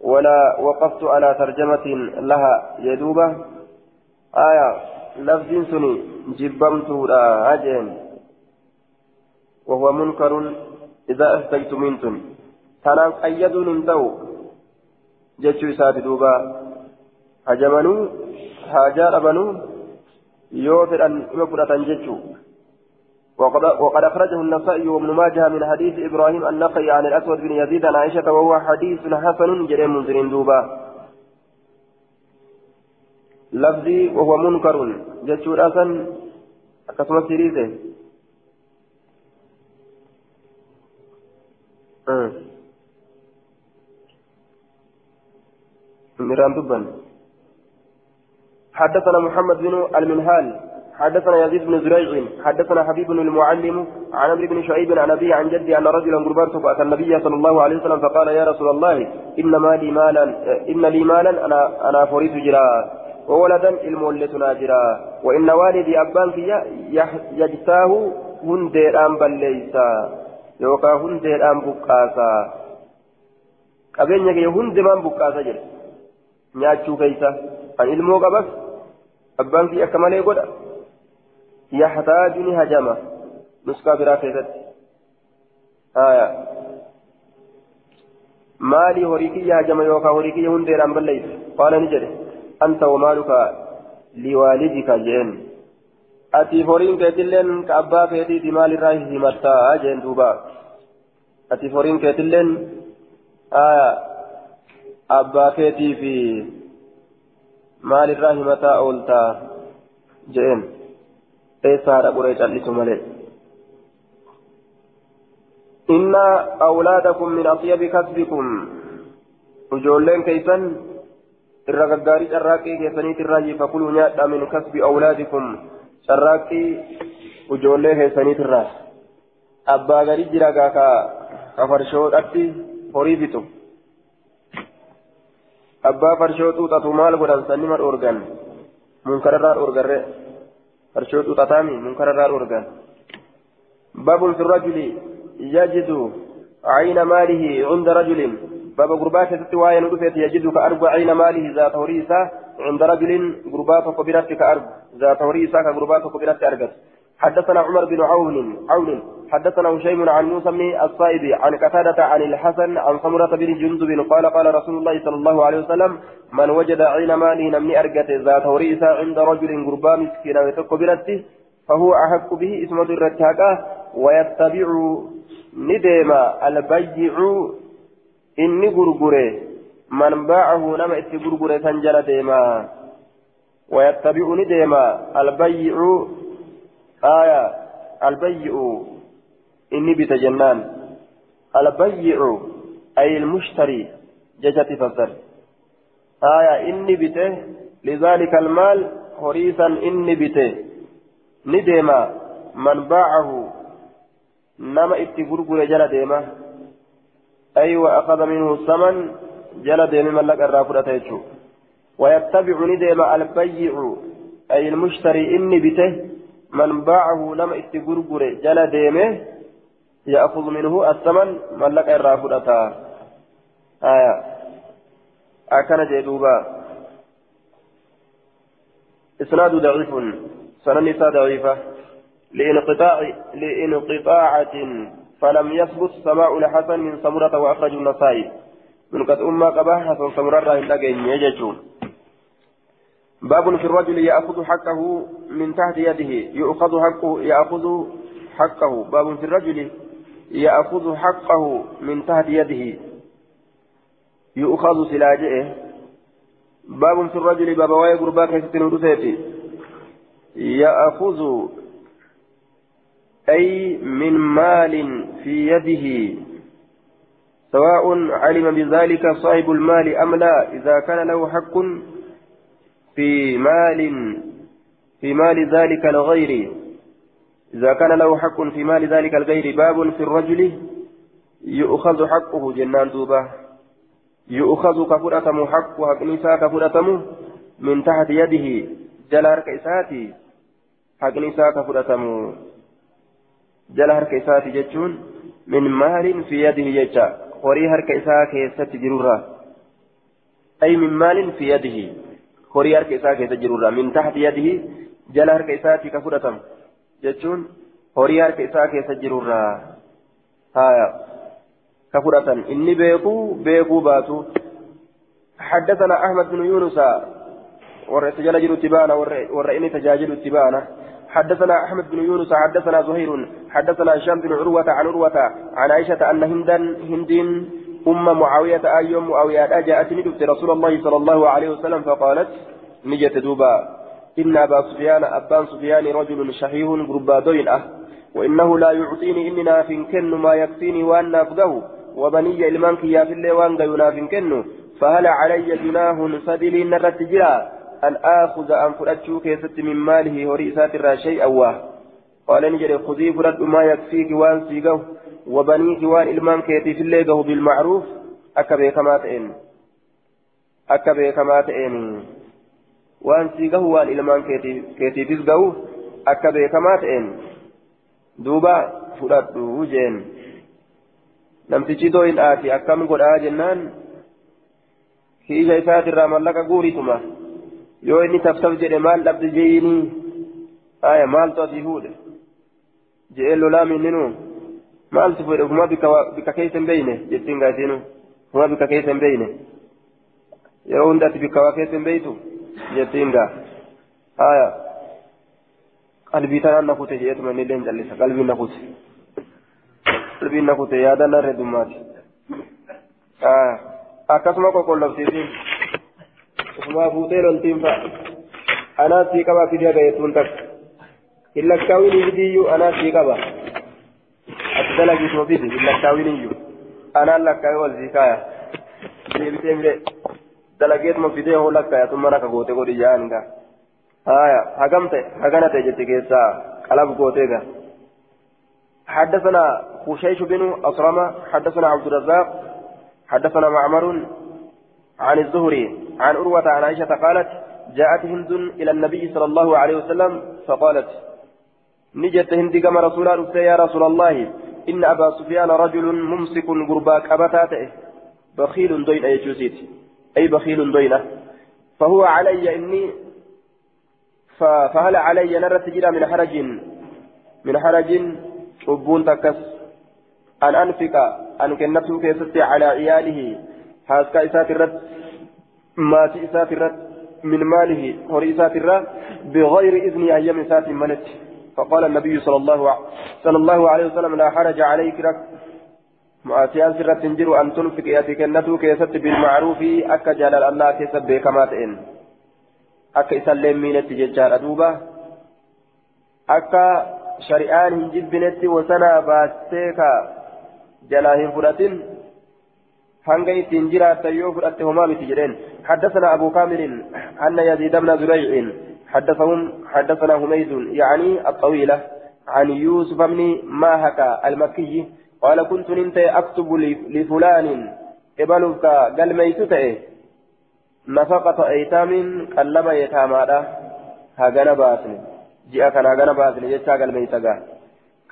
ولا وقفت على ترجمة لها يدوبة. آية. لفظ سني جبمت لا أجين وهو منكر إذا أهتيت منتم تنام قيد من دو جتشو سات دوبا هجمنوا هاجار بنوا يوفر أن يفرة جتشو وقد, وقد أخرجه النسائي وابن ماجه من حديث إبراهيم النقي عن الأسود بن يزيد عن عائشة وهو حديث حسن جري منذر دوبا لفظي وهو منكر جتشو الأسن أكسم سيريزه أه. ميران دبن حدثنا محمد بن المنهال حدثنا يزيد بن زريع حدثنا حبيب بن المعلم عن عمرو بن شعيب عن ابي عن جدي ان رجلا قربان اتى النبي صلى الله عليه وسلم فقال يا رسول الله ان ما لي مالا ان لي مالا أنا أنا فريت جرا وولدا المولتنا جرا وان والدي ابان في يجتاه هنديران بليسا يوكا هنديران بقاسا qabeenya kee hundumaan buqqaasa jedhe nyaachuu keeysa an ilmoo qabas abbaan kii akka malee godha yaxtaaju ni hajama nuskaa biraa keessatti haya maalii horii kiyya hajama yookaan horii hundeedhaan balleeyse qaala ni jedhe anta wamaaluka liwaalidika jeen ati horiin keetilleen ka abbaa keetiiti maalirraa himattaa jeen duuba ati horiin keetilleen haya abbaa keetii fi maalirraa himataa ooltaa jeen eessa haadha qoree callisu malee inna awlaadakum irra gaggaarii carraaqqii keessaniit irraa fakuluu nyaadha min kasbi awlaadikum carraaqqii ijoollee keessaniit irraa abbaa garii jira gaa ka farshoodhatti horii bitu abbaa farshoo xuuxatu maal godhan sannima dhoorgan munkararraa dhoorgarre farshoo xuuxataami munkararraa dhoorgan babun fi rajuli يجد عين ماله عند رجل باب غربات تتوايا ندفت يجد كأرب عين ماله ذات وريسة عند رجل غربات كبيرت كأرب ذات وريسة كغربات كبيرت أرقت حدثنا عمر بن عون عون. حدثنا هشيم عن موسى بن الصائب عن قتادة عن الحسن عن سمرة بن جندب قال قال رسول الله صلى الله عليه وسلم من وجد عين ماله نمني أرقت ذات وريسة عند رجل غربا مسكينا وتكبرت فهو أحق به إسمة الرتاقة ويتبع نديما البيع إني غرغره من باعه نما إتي غرغره سنجل ديما ويتبع نديما البيع آية البيع إني بتجنان البيع أي المشتري ججتي فسر آية إني بته لذلك المال هريسا إني بته نديما من باعه نما إتي غرغره جل ديما أي وأخذ منه الثمن جل ديم ملك الرافرة يجو ويتبع ندم البيع أي المشتري إني بته من باعه لم اتقرقر جل ديمه يأخذ منه الثمن ملك الرافرة آية. أكن جدوبا. إسناد ضعيف. سنن ضعيفة. لانقطاع لإنقطاعة. فلم يثبت سماع الحسن من سمرة وأخرج النسائي. من قد أما قبا حسن سمرة راهن يججون. باب في الرجل يأخذ حقه من تحت يده يؤخذ حقه يأخذ حقه. باب في الرجل يأخذ حقه من تحت يده يؤخذ سلاجئه. باب في الرجل باب واي قرباك ستين يأخذ أي من مال في يده. سواء علم بذلك صاحب المال أم لا إذا كان له حق في مال في مال ذلك الغير. إذا كان له حق في مال ذلك الغير باب في الرجل يؤخذ حقه. جنان دوبة. يؤخذ كفرتم حق حق نساء كفرتم من تحت يده. جلار كيساتي نساء كفرتم. Isaati jechuun min maalin fi yadihi jecha horii harka isaa keessatti jirurra ay min maalin fi yadihi horii harka isaa keessa jirurra min taxti yadihi jala harka isaati ka fudhatamu jechuun horii harka isaa keessa jirurra haya ka fudhatan inni beekuu beekuu baatu حدثنا أحمد بن يونس ورئيس جل تبانا ورئيس تجاجل تبانا حدثنا أحمد بن يونس حدثنا زهير حدثنا هشام بن عروة عن عروة عن عائشة أن هندا هند أم معاوية أيوم معاوية جاءت ندفت رسول الله صلى الله عليه وسلم فقالت نجت دوبا. إن أبا سفيان أبان سفيان رجل شحيح غربادين أه وإنه لا يعطيني إني نافن ما يكفيني وأن أفقه وبني إلمانك يا في الله وأن ينافن فهل علي جناه سدل نرت أن آخذ أن فرأتشو كيست من ماله ورئيسات الراشي أواه قال نجري خذي فرد ما يكفيك وان سيقه وبنيك وان إلمان كيتي في الليقه بالمعروف أكبي كما تئن أكبي كما تئن وان سيقه وان إلمان كيتي كيتي تسقه أكبي كما تئن دوبا فرد وجين namtichi doo hin aati akkam godhaa jennaan? Kiisha isaatirraa mallaqa guurituma yoo inni tafsaf jedhe maal dhabde jeeyinii aya maaltu asii fuudhe? Je'ee lolaa minninu maaltu fuudhe? Kuma bika keessa hin beeyne? Jettiin gaasiinu kuma bika keessa hin beeyne? Yeroo hundatti bika waa keessa hin beeytu? Jettiin gaa. Aya qalbii tanaan na kute je'eetuma inni illee hin callisa. Qalbii na kute. Qalbiin na kute. Yaadannaa irra dummaati. Aya akkasuma qoqqollabsiisiin sii qaba fidiya gayetuun takka hin lakkaawin fidiyyuu anaa sii qaba ati dalagiisuma fidi hin lakkaawin iyyuu anaan lakkaawee wal sii kaaya deebitee mire dalageetuma fidee hoo lakkaaya tun mana ka goote godhi jaan gaa haya hagamte hagana ta'e jetti keessaa qalab gootee gaa حدثنا خشيش بن أصرمة حدثنا عبد الرزاق حدثنا معمر عن الزهري عن أروة عن عائشة قالت جاءت هند إلى النبي صلى الله عليه وسلم فقالت نجت هند كما رسول الله يا رسول الله إن أبا سفيان رجل ممسك قرباك أبتاته بخيل دوين أي جوزيت أي بخيل دوينة فهو علي إني فهل علي نرى تجرى من حرج من حرج؟ حبون تكس. أن أنفق أن كنته كيستي على عياله هاسكا إسات الرد. إسات الرد من ماله هوري إسات الرد بغير إذن أيام إسات ملت. فقال النبي صلى الله صلى الله عليه وسلم لا حرج عليك رك مؤاتيان سرة تنجر أن تنفق ياتي كنته كيست بالمعروف أكا جلال الله كيست بكمات إن. akka isan leemmiinetti jechaadha duuba akka shari'aan hin jibbinetti wasanaa baastee ka jalaa jiraattan yoo fudhatte homaa miti jedheen حدثنا أبو كامل أن يزيد بن زريع حدثهم حدثنا حميد يعني الطويلة عن يوسف بن ماهك المكي قال كنت ننت أكتب لفلان إبلك قال ميتته نفقة أيتام قلب يتامادا. هاغانا باسن. جاء كان هاغانا باسن يجا قال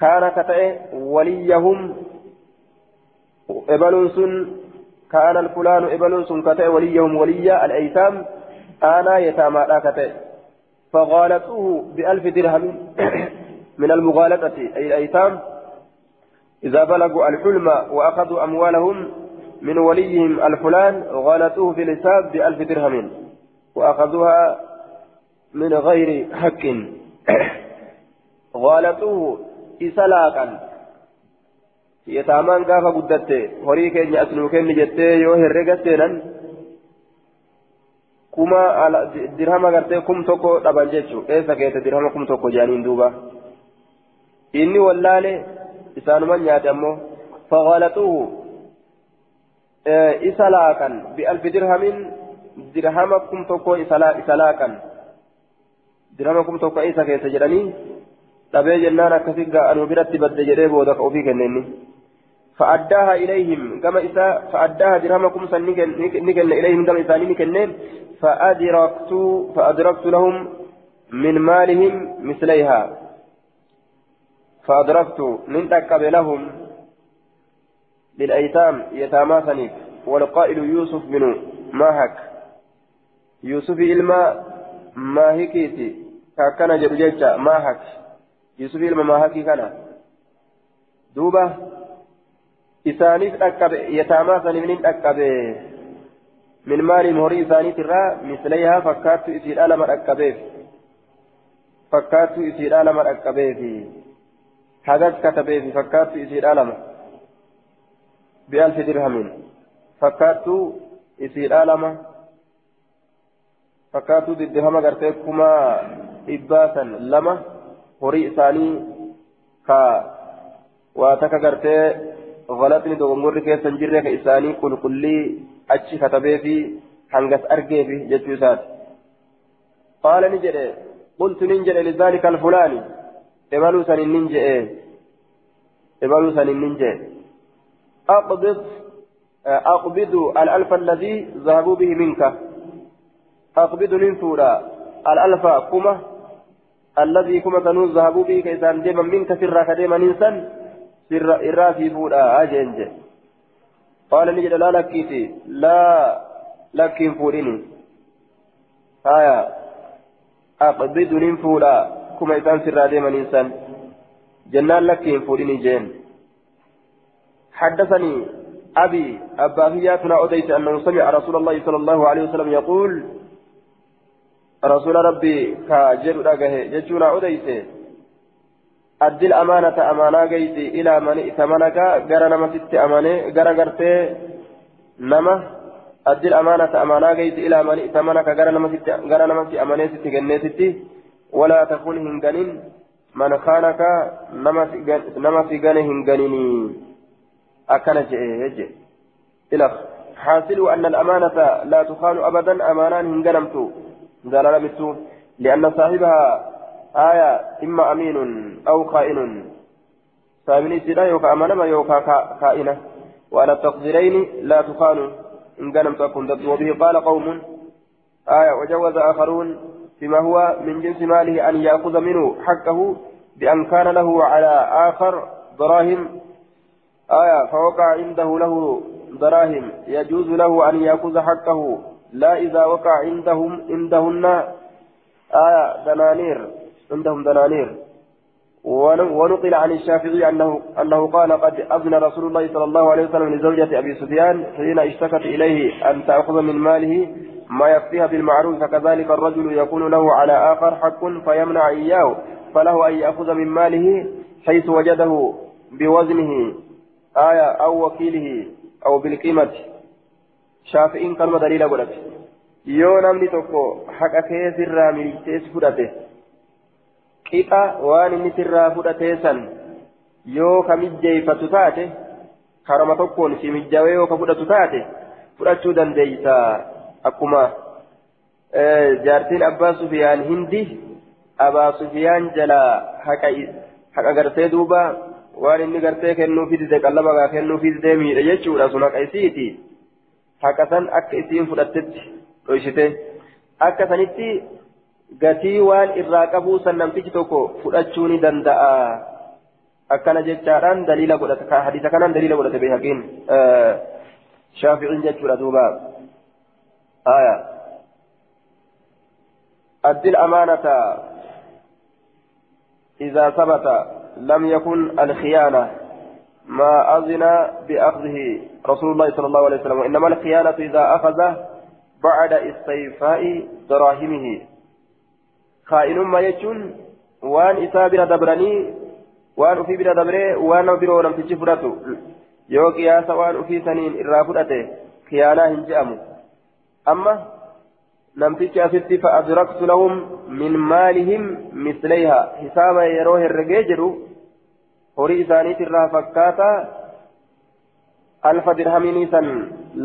كان كتئ وليهم إبلون سن كان الفلان إبلون سن كتئ وليهم ولي الأيتام أنا يتامادا كتئ. فغالطوه بألف درهم من المغالطة أي الأيتام. إذا بلغوا الحلم وأخذوا أموالهم من وليهم الفلان غلطوه في الحساب بألف درهم وأخذوها من غير حق. غلطوه إسلاقا. يتامان قافا قدت هوري كين يأسنو كين جتة يو هرقة سينا كما درهم غرتي كم توكو دبان جيتشو إيسا كيت درهم كم توكو جانين دوبا إني والله إسانو من ياتمو فغلطوه isa laaqan bi'alfi dirhamin dirhama kum tokko isa laaqan dirhama kum tokko isa keessa jedhanii dhabee jennaan akkasi ga'anuu biratti badde jedhee booda ka ofii kenneenni فأداها إليهم كما إسا فأداها درهمكم نكن إليهم كما إساني نكن فأدركت فأدركت لهم من مالهم مثليها. فأدركت من تكب لهم للأيتام يتامى ثنيف والقائل يوسف بن ماهك. يوسف إلما ماهكيتي. كان جرجيتشا ماهك. يوسف إلما ماهكي كان. دوبة إسانيف أكب يتامى ثنيف أكب من مال هوري إساني ترى مثليها فكات إسير ألم أكبيف فكات إسير ألم أكبيف هذا كتبيف فكات إسير ألم بألف درهم فكاتو إسير آلما فكاتو درهم قرتي كما إباسا لما horii isaanii ka waa takka غلطني dogongorri keessa hin jirre ka isaanii qulqullii achi katabee fi hangas argee fi jechuu isaati lizaalika alfulaani ebaluu sanin nin jedhe ebaluu sanin nin jedhe أقبض أقبض الألف الذي ذهبوا به منك أقبض ننفورا الألف كما الذي كما كانوا ذهبوا به كيسان ديما منك سرا كديما ننسان سر إرافي فورا أجنج قال نجد لا لكيتي لا لكين فوريني آية أقبض ننفورا كما إسان سرا ديما ننسان جنان لكين فوريني جين حدثني أبي أبا هياتنا أديت أنه سمع رسول الله صلى الله عليه وسلم يقول رسول ربي كاجر أجه جتونا أديت أدي الأمانة أمانة جيت إلى من ائتمنك جرى نما ست أمانة جرى جرتي نما. أدي الأمانة أمانة جيت إلى من ائتمنك جرى نما ست جرى نما ست أمانة ست جنة ولا تكون هنجنين من خانك نما في جنة هنجنيني أكن جئ إلى. حاصل أن الأمانة لا تخان أبدا أمانان هنجنمت زلالمت لأن صاحبها آية إما أمين أو خائن. فمن سيدا يوكا ما يوكا خائنة. وعلى التقديرين لا تخان هنجنمت أكون ضد وبه قال قوم. آية وجوز آخرون فيما هو من جنس ماله أن يأخذ منه حقه بأن كان له على آخر دراهم. آية فوقع عنده له دراهم. يجوز له أن يأخذ حقه. لا إذا وقع عندهم عندهن. آية دنانير عندهم دنانير ونقل عن الشافعي أنه أنه قال قد أذن رسول الله صلى الله عليه وسلم لزوجة أبي سفيان حين اشتكت إليه أن تأخذ من ماله ما يكفيها بالمعروف فكذلك الرجل يكون له على آخر حق فيمنع إياه فله أن يأخذ من ماله حيث وجده بوزنه آية أو وكيله أو بالقيمة. شافعين كلمة دليل قلت yoo namni tokko haqa kee sirraa miltees fudhate qixa waan inni sirraa fudhatee san yoo ka mijjeeffatu taate karama tokkoon si mijjawee yoo ka fudhatu taate fudhachuu dandeeysa akkuma jaartiin abbaa sufiyaan hindi abaa sufiyaan jalaa haqa gartee duuba waan inni gartee kennuufi dide qallabagaa kennuufi didee miidhe jechuudha sun haqa isiiti haqa san akka isiin fudhattetti dhoysite akka sanitti gatii waan irraa qabuu san namtichi tokko fudhachuu ni danda'a akkana jechaadhaan daliila godhata hadiisa kanaan daliila godhate beekaqiin shaaficiin jechuudha duuba aya أدي الأمانة إذا ثبت لم يكن الخيانة ما أذن بأخذه رسول الله صلى الله عليه وسلم وإنما الخيانة إذا أخذ بعد استيفاء دراهمه خائن ما يجون وان إسابنا دبرني وان أفي بنا دبري وان برو لم تجفرته yoo qiyaasa waan ufii saniin irraa fudhate khiyaanaa hin je'amu amma namtichi asitti fa'adraktu lahum min maalihim mislayha hisaaba yeroo herregee jedhu horii isaaniitirraa fakkaata alfa dirhaminii san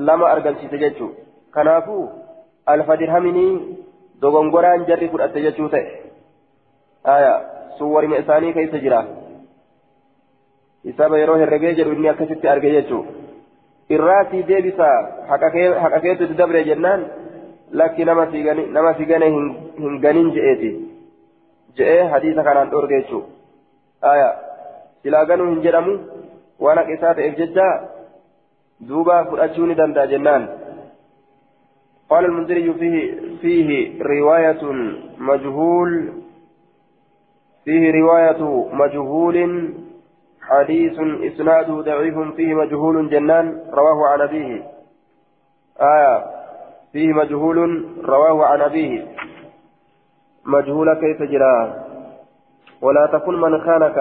lama argamsiise jechuu kanaafuu alfa dirhaminii dogongoraan jarri fudhatte jechuu ta'e aya sun warima isaanii keessa jira hisaaba yeroo herregee jedhu inni akkasitti arge jechuu irraatii deebisa haqa keetu itti dabre jennaan lakki nama si hin ganin je'eeti je'ee hadiisa kanaan dhorge jechuu aya silaa ganuu hin jedhamu waan haqa isaa ta'eef jecha duuba fudhachuu ni danda'a jennaan قال المنذري فيه فيه رواية مجهول فيه رواية مجهول حديث إسناده ضعيف فيه مجهول جنان رواه عن أبيه. آية فيه مجهول رواه عن أبيه. مجهول كيف جرى؟ ولا تكن من خانك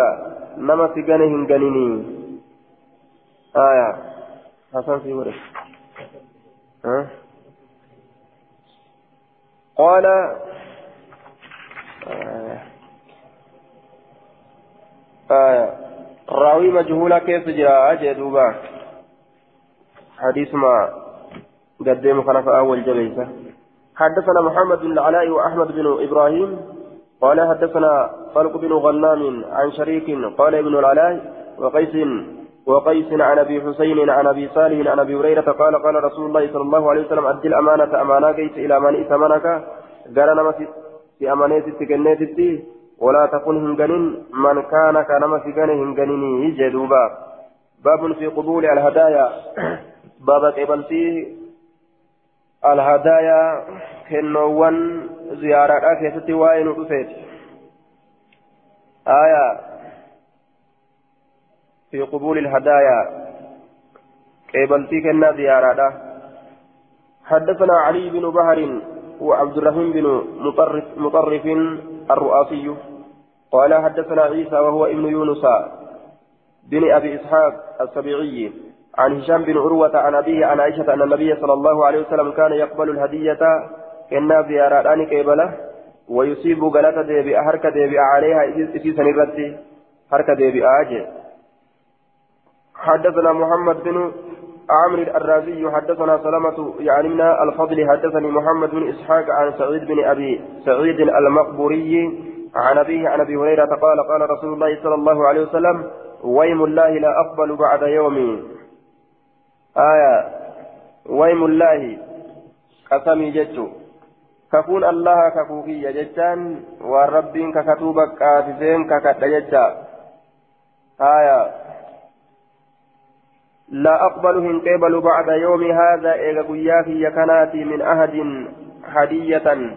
نما في جنه جنيني آية حسن في ورد ها قال آية آية راوي مجهولة كيف جرى أجدوبا حديث ما قدم خلف أول جليسة حدثنا محمد بن العلاء وأحمد بن إبراهيم قال حدثنا طلق بن غنام عن شريك قال ابن العلاء وقيس وقيس عن أبي حسين عن أبي صالح عن أبي هريرة قال قال رسول الله صلى الله عليه وسلم أدي الأمانة أمانة كيس إلى من ائتمنك قال نما في امانه تكنيتي ولا تكن هنغنين من كان كنما في كان هنغنيني جدوبا. باب في قبول الهدايا. باب قبلتي الهدايا كنوان زيارة كيستي وين رفيت آية في قبول الهدايا. قبلتي كنا زيارة حدثنا علي بن بهر وعبد الرحيم بن مطرف, مطرف الرؤاسي. قال حدثنا عيسى وهو ابن يونس بن أبي إسحاق السبيعي عن هشام بن عروة عن أبيه عن عائشة أن النبي صلى الله عليه وسلم كان يقبل الهدية. كنا زيارتان قبله ويصيب غلطة ديبئة حركة ديبئة عليها إذ سنرتي حركة ديبئة أجي. حدثنا محمد بن عمرو الرازي حدثنا سلمة يعني من الفضل حدثني محمد بن إسحاق عن سعيد بن أبي سعيد المقبوري عن أبيه عن أبي هريرة قال قال رسول الله صلى الله عليه وسلم ويم الله لا أقبل بعد يومي آية ويم الله قسمي جتو كفون الله كفوكي جتان والرب ككتوبك آتزين ككتجتا آية لا أقبل هن قبل بعد يوم هذا إيغا قياكي يكناتي من أحد هدية.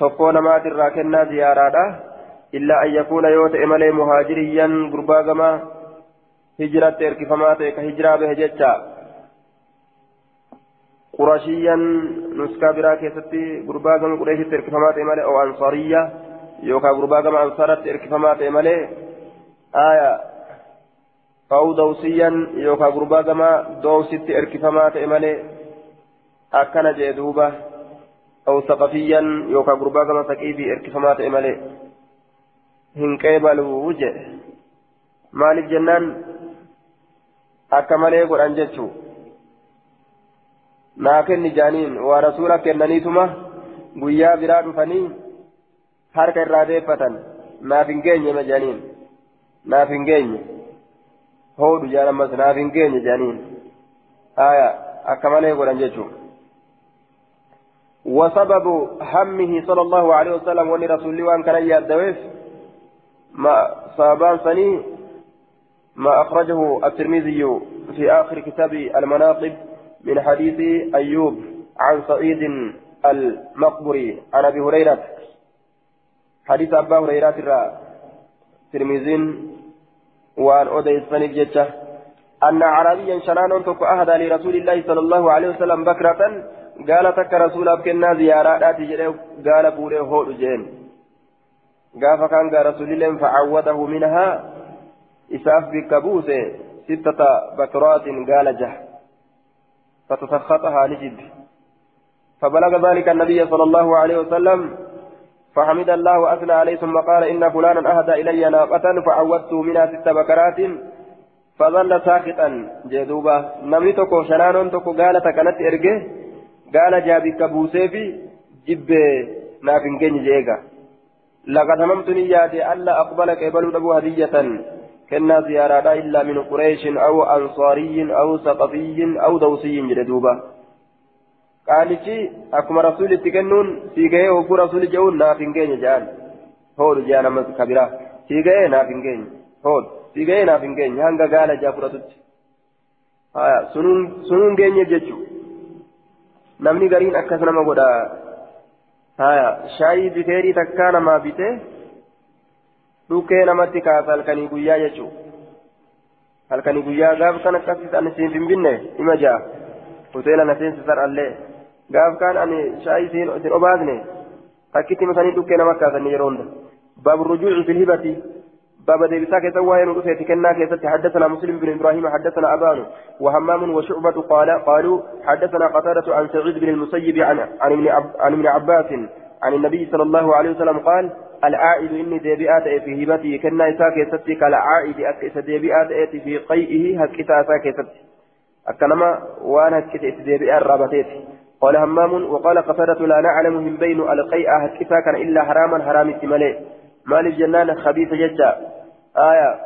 تكون ما تراكنا زيارة إلا أن يكون يوت إمالي مهاجريا قرباغما. هجرة إركفما تيك هجرة بهجتة قرشيا نسكا برا كيستي قرباغما قريش إركفما تيمالي أو أنصارية. يوكا قرباغما أنصارت إركفما تيمالي آية أو دوسيا يوكا قرباغما دوسيت إركفما تيمالي أكنا جيدوبة أو ثقفيا يوكا قرباغما ثقيفي إركفما تيمالي hin qeebaluu jedhe maaliif jennaan akka malee godhan jechuu naa kenni jaaniin waa rasuula kennaniituma guyyaa biraa dhufanii harka irraa deeffatan naaf hin geenye ma jaaniin naaf hin geenye Hoodhu jaan ammas naaf hin geenye jaaniin aya akka malee godhan jechuu وسبب همه صلى الله عليه وسلم ولرسول الله وان كان يدويف ما صابان سني ما أخرجه الترمذي في آخر كتاب المناقب من حديث أيوب عن سعيد المقبري عن أبي هريرة حديث أبا هريرة الترمذي وعن أودي جتة أن عربيا شنان تك أهدى لرسول الله صلى الله عليه وسلم بكرة. قال تك رسول أبكنا زيارات قال بوري هود جين. قال رسول الله فعوده منها. إساف بكبوس ستة بكرات قال جه. فتسخطها نجد فبلغ ذلك النبي صلى الله عليه وسلم. فحمد الله وأثنى عليه ثم قال إن فلانا أهدى إلي ناقة فعودته منها ست بكرات فظل ساخطا. جدوبا نمني تكو شنان تكو قال تكنت إرجه قال جابي كبوسي في جب نافنجين جيغا. لقد هممت نياتي ألا أقبل قبل أبو هدية كنا زيارة إلا من قريش أو أنصاري أو سقفي أو دوسي جدوبا قالتي أكما رسول تكنون سيغي وكو رسول جون نافنجين جان هول جانا مس كبيرا سيغي نافنجين هول سيغي نافنجين هنگا قال جافرتت آية سنون سنون جيني جيتشو namni gariin akkas nama godha haya shaayii biteerii takkaa namaa bite dhukkee namatti kaasa halkanii guyyaa jechuu halkanii guyyaa gaaf kan akkasitti ani siin finfinne ima jaa hoteela na seensisan allee gaaf kan ani shaayii siin isin obaasne takkitti masanii dhukkee nama kaasanii yeroo hunda baabu rujuuci filhibati باب ديبسا كيسا وهي نقصة كنا كيسا حدثنا مسلم بن إبراهيم حدثنا أبان وهمام وشعبة قال قالوا حدثنا قتادة عن سعيد بن المسيب عن عن ابن, عن ابن عباس عن النبي صلى الله عليه وسلم قال العائد إني ديبئات في هبته كنا إسا كيستي كالعائد أكيس ديبئات في قيئه هكيسا إسا كيستي أكنما وأنا هكيس ديبئات رابطيت قال همام وقال قتادة لا نعلم من بين القيئة هكيسا كان إلا حراما حرام التمالي مال الجنان خبيث جدا. آية.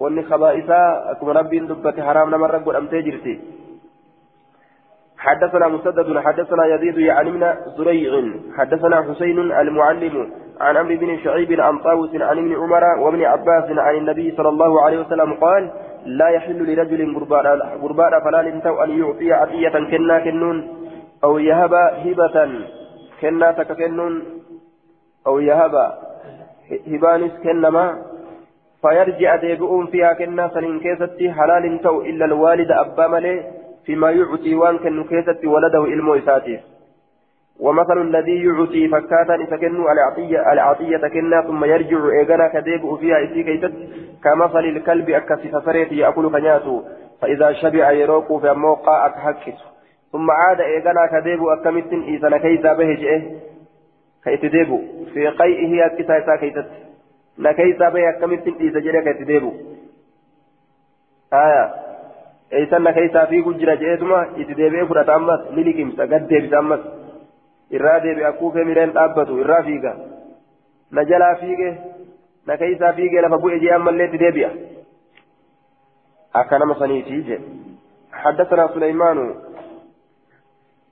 واني خبائثا أكما ربي دبت حرام نمر رب أمتي جرتي. حدثنا مسدد حدثنا يزيد يعني من زريع. حدثنا حسين المعلم عن عمرو بن شعيب عن طاووس عن ابن عمر وابن عباس عن النبي صلى الله عليه وسلم قال لا يحل لرجل قربان فلا لنتو أن يعطي عطية كنا كنون أو يهب هبة كنا تككنون أو يهب هبانس كنما فيرجع ديبؤون فيها كنا سنين كيستي حلال تو إلا الوالد أبا ملي فيما يعطي وان كن كيستي ولده إلمو إساتيف ومثل الذي يعطي فكاتا إسكنوا العطية العطية كنا ثم يرجع إيغانا كديبؤ فيها إسي كيست كمثل الكلب أكسي فسريت يأكل كنياتو فإذا شبع يروق في موقع أكحكس ثم عاد إيغانا كديبؤ أكمت إيسانا كيزا بهجئه كيتديبؤ في قيئه أكسا إسا كيست نكيسا بي أكمتين إيسا جريك يتديبو آية. إيسان نكيسا في كجرة جئتما يتديبي فرات أمس نلكمسا قد ديبس أمس. Irraa deebi akkuufee mireen dhaabbatu irraa fiiga. Na jalaa fiige na keessaa fiigee lafa bu'e jee ammallee itti deebi'a. Akka nama saniitii je حدثنا سليمان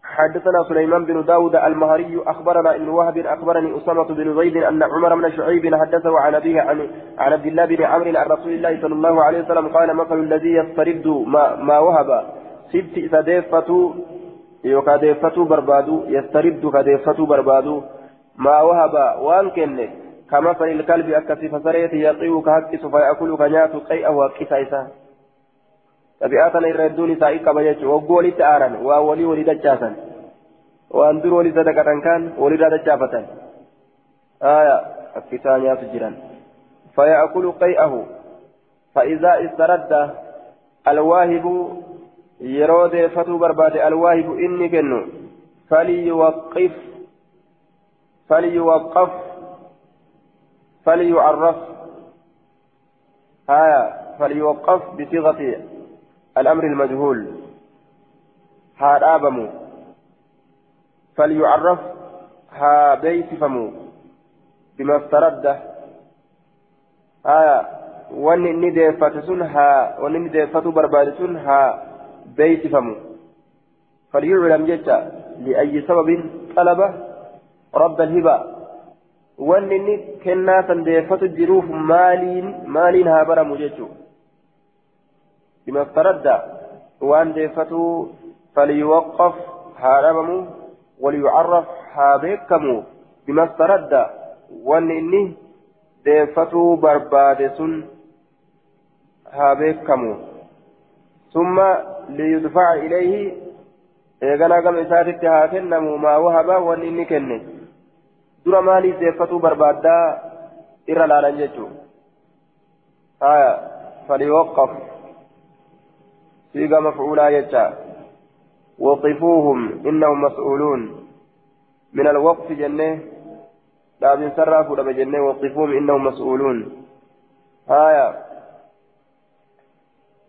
حدثنا سليمان بن داود المهري أخبرنا ابن وهب أخبرني أسامة بن زيد أن عمر بن شعيب حدثه عن أبيه عن, عن عبد الله بن عمرو عن رسول الله صلى الله عليه وسلم قال مثل الذي يسترد ما, ما وهب ست سديفة يوكا ديفة بربادو يسترد كديفة بربادو ما وهب وان كن كمثل الكلب أكسي فسريت يطيو كهكس فيأكل كنيات قيئة وكسا qaba jechuudha waggoo walitti aaran waa walii walii dachaasan waan dur walii sadaqatan kaan walirraa dachaafatan aya akkisaa nyaatu jiran فيأكل قيئه فإذا استرد الواهب يرود فتو برباد الواهب إني كنو فليوقف فليوقف فليعرف آية فليوقف بصيغة الأمر المجهول ها آبمو فليعرف ها بيتفمو بما استرد آية wanni inni deeffate sun haa wanni inni beeysifamu فليعلم جدا لأي سبب طلب رب الهبة. وانني كنا تنديفت الجروف مالين مالين هابر مججو بما استرد وان ديفتو فليوقف هاربمو وليعرف هابيكمو بما استرد وان إني ديفتو بربادس هابيكمو ثم ليدفع إليه isaatitti haa kennamu maa wahaba wanni inni kenne dura maaliif deeffatuu barbaaddaa irra laalan jechuu haya faliwaqqaf سيغا مفعولا يجا وقفوهم إنهم مسؤولون من الوقف جنة لا بنصرف ولا بجنة وقفوهم إنهم مسؤولون هايا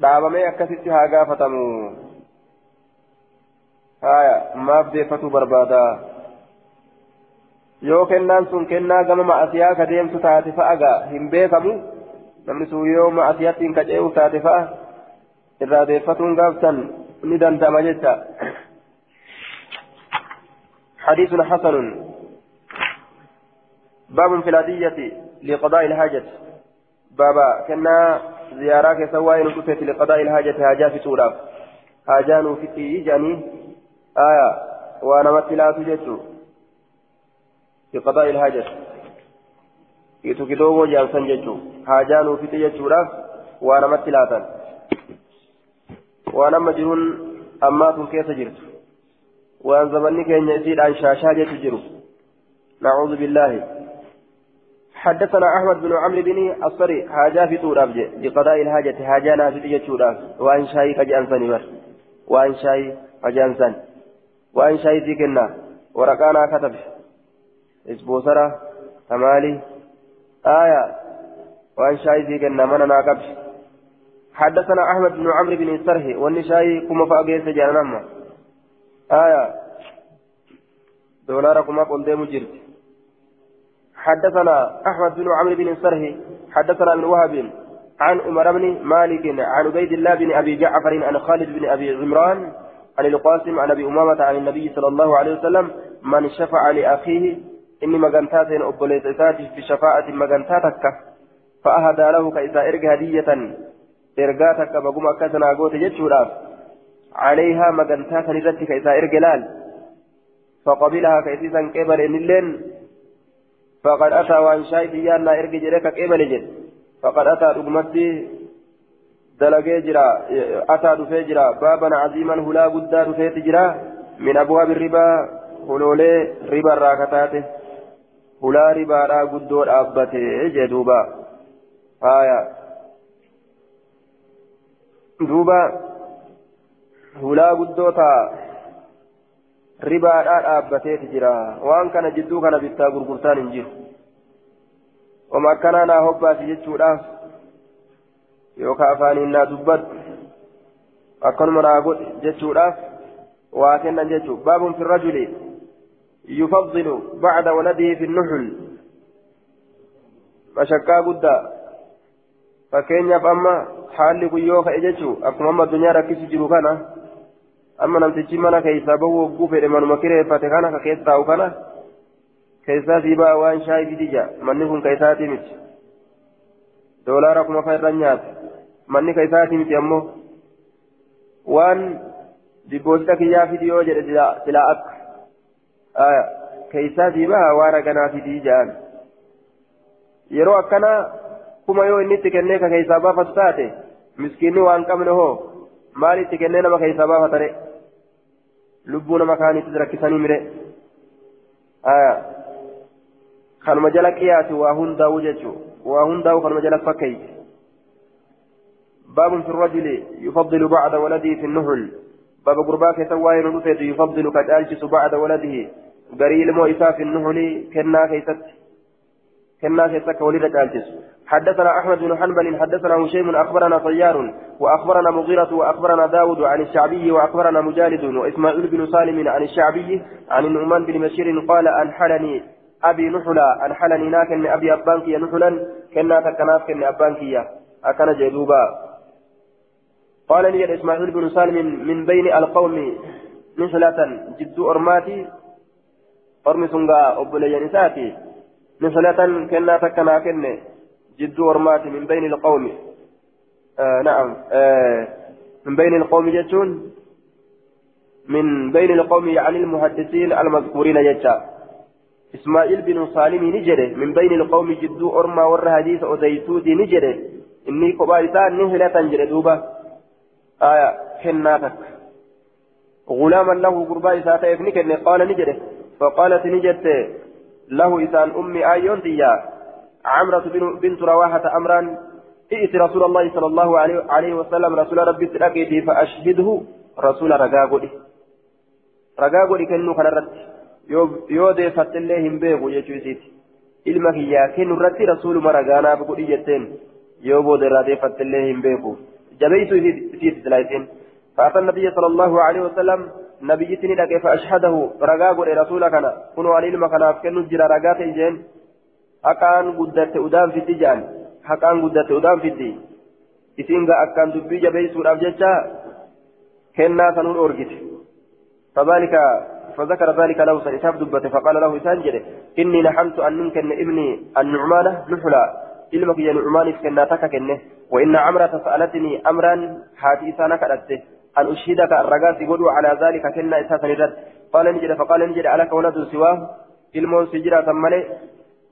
dhaabamee akkasitti haa gaafatamu haya maaf deeffatu barbaada yoo kennaan sun kennaa gama ma'asiyaa ka deemtu taate fa'a gaa hin beekamu namni sun yoo ma'asiyaatti hin kaca'u taate fa'a irraa deeffatuun gaafsan ni danda'ama jecha حديث حسن باب في الهدية لقضاء الحاجة بابا كنا زيارات سواء نكتت لقضاء الحاجة هاجا في سورة هاجان في تيجاني آية وأنا مثلا تجد لقضاء الحاجة يتوكيدوغو جانسان ججو هاجان في تيجورا وأنا مثلا waan amma jiruun ammaatun keessa jirtu waan zamanni keenya isiidhaan shaashaa jechu jiru. Nacuudhu billaahi حدثنا أحمد بن عمرو بن الصري حاجة في طول أبجي لقضاء الحاجة حاجة نافذ يجودا وأن شاي كجانسان بر وأن شاي كجانسان وأن شاي ذكرنا ورقانا كتب إسبوسرة تمالي آية وأن شاي ذكرنا من ناقبش حدثنا أحمد بن عمرو بن السرح والنشاي كما فأجيس جانما آية دولار كما قلت مجرد. حدثنا أحمد بن عمرو بن السرح حدثنا ابن وهب عن عمر بن مالك عن عبيد الله بن أبي جعفر عن خالد بن أبي عمران عن القاسم عن أبي أمامة عن النبي صلى الله عليه وسلم من شفع لأخيه إني مجنتات أبوليت في شفاعة مجنتاتك فأهدى له كإذا إرجع هدية baguma akka sanaa goote jechuudhaaf عليها مجنتا سنرتك إذا إرجلال فقبلها كيسيسا قبل إنلين فقد أتى وأن شاي ديانا إرجي جريك قبل جد فقد أتى رقمتي دلقي جرا أتى دفي جرا. بابا عظيما هلا قدا دفي جرا من أبواب الربا هلولي ربا راكتاته. هلا ربا را قدور أبته جدوبا آية. duuba hulaa guddoota ribaadhaa dhaabbateeti jira waan kana jidduu kana bittaa gurgurtaan hin jiru wama akkanaa naa hobbaasi jechuudhaaf yookaan afaaniin naa dubbadhu akkanuma naa godhe jechuudhaaf waa kennan jechuudha baabun fi rajuli yufaddilu bacda waladihi fi nuxul mashakkaa guddaa fakkeenyaaf amma haalli guyyoo ka'e jechuun akkuma amma addunyaa rakkisu jiru kana amma namtichi mana keessaa bahu hogguu fedhe manuma kireeffate kana ka keessa taa'u kana keessaa sii ba'a waan shaayii fidija manni kun ka isaatii miti doolaara kuma fa irra nyaata manni ka isaatii miti ammoo waan dibboosita kiyyaa fidi yoo jedhe silaa akka keessaa sii ba'a waan raganaa fidii ja'an yeroo akkana kuma yoo inni itti kennee ka keessaa baafatu taate miskiinni waan qabne hoo maal itti kennee nama keessaa baafatare lubbuu nama kaaniitti rakkisanii mire. Kanuma jala qiyaasi waa hundaa'u jechuu waa hundaa'u kanuma jala fakkeeyti باب في الرجل يفضل بعد ولده في النهل باب قرباك سواين رفيت يفضل كتالجس بعد ولده قريل مو في النهل كنا كيست كنا كيست ولد كالجس حدثنا أحمد بن حنبل حدثنا هشيم أخبرنا طيار وأخبرنا مغيرة وأخبرنا داود عن الشعبي وأخبرنا مجالد وإسماعيل بن سالم عن الشعبي عن النعمان بن بشير قال أنحلني أبي نحلا أنحلني ناكن أبي أبانكي نحلا كنا تكناف كن أبانكي أكن جدوبا. قال لي إسماعيل بن سالم من بين القوم نحلة جد أرماتي. أرمي سنغا أبو نساتي نحلة كنا تكناف كن. جد ورمات من بين القوم. آه نعم. آه من بين القوم جتون. من بين القوم يعني المحدثين المذكورين جتا. إسماعيل بن سالم نجري. من بين القوم جد أرما ور حديث أديتود نجري. إني قبائلتان نهلة جري دوبا. آية حناتك غلاما له قرباء ساتيف نكن قال نجري. فقالت نجت له إسان أمي آيون ديا. عمرة بنت رواحة أمرا ائت رسول الله صلى الله عليه وسلم رسول ربي تلاقيته فأشهده رسول رقاقودي رقاقودي كنو كان رد. jechuu isiiti ilma kiyyaa kennu irratti rasuuluma ragaanaaf godhi jetteen yoo booda irraa deeffattillee hin beeku jabeeysu isiiti silaayitiin فأتى النبي صلى الله عليه وسلم نبيتني لك فأشهده رقا قل رسول كان كنوا علي المكان كنوا جرى رقا تيجين. Haqaan guddatte udaan fiddi jedhan haqaan guddatte udaan fiddi. Isiin gaa akkaan dubbii jabeessuudhaaf jecha kennaa sanuun orgite. فذلك فذكر ذلك له سنتاب دبته فقال له سانجد إني نحمت أن ننكن ابني النعمان نحلا علمك يا نعمان كنا تككنه وإن عمرة سألتني أمرا هاتي سانك أدته أن أشهدك الرقاس يقولوا على ذلك كنا إساسا نرد قال نجد فقال نجد عليك ولد سواه علم سجرة ملئ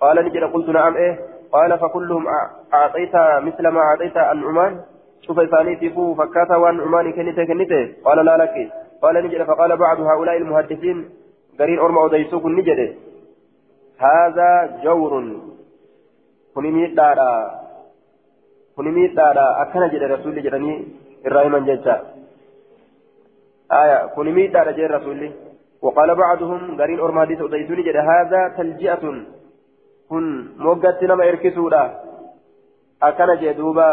قال نجد قلت نعم إيه؟ قال فكلهم أعطيت مثل ما أعطيت النعمان. شوف إساني تفو فكاتا والنعمان كنته كنته قال لا لك. قال نجد فقال بعض هؤلاء المحدثين قرين أرمى وديسوك نجد. هذا جور. كنميت دارا. كنميت دارا. أكنا جد رسول جدني إبراهيم جدا آية كنميت دارا جد رسولي وقال بعضهم قرين أرمى وديسوك جد هذا تلجئة. Kun moggatti nama erkisuudha. Akkana jee duuba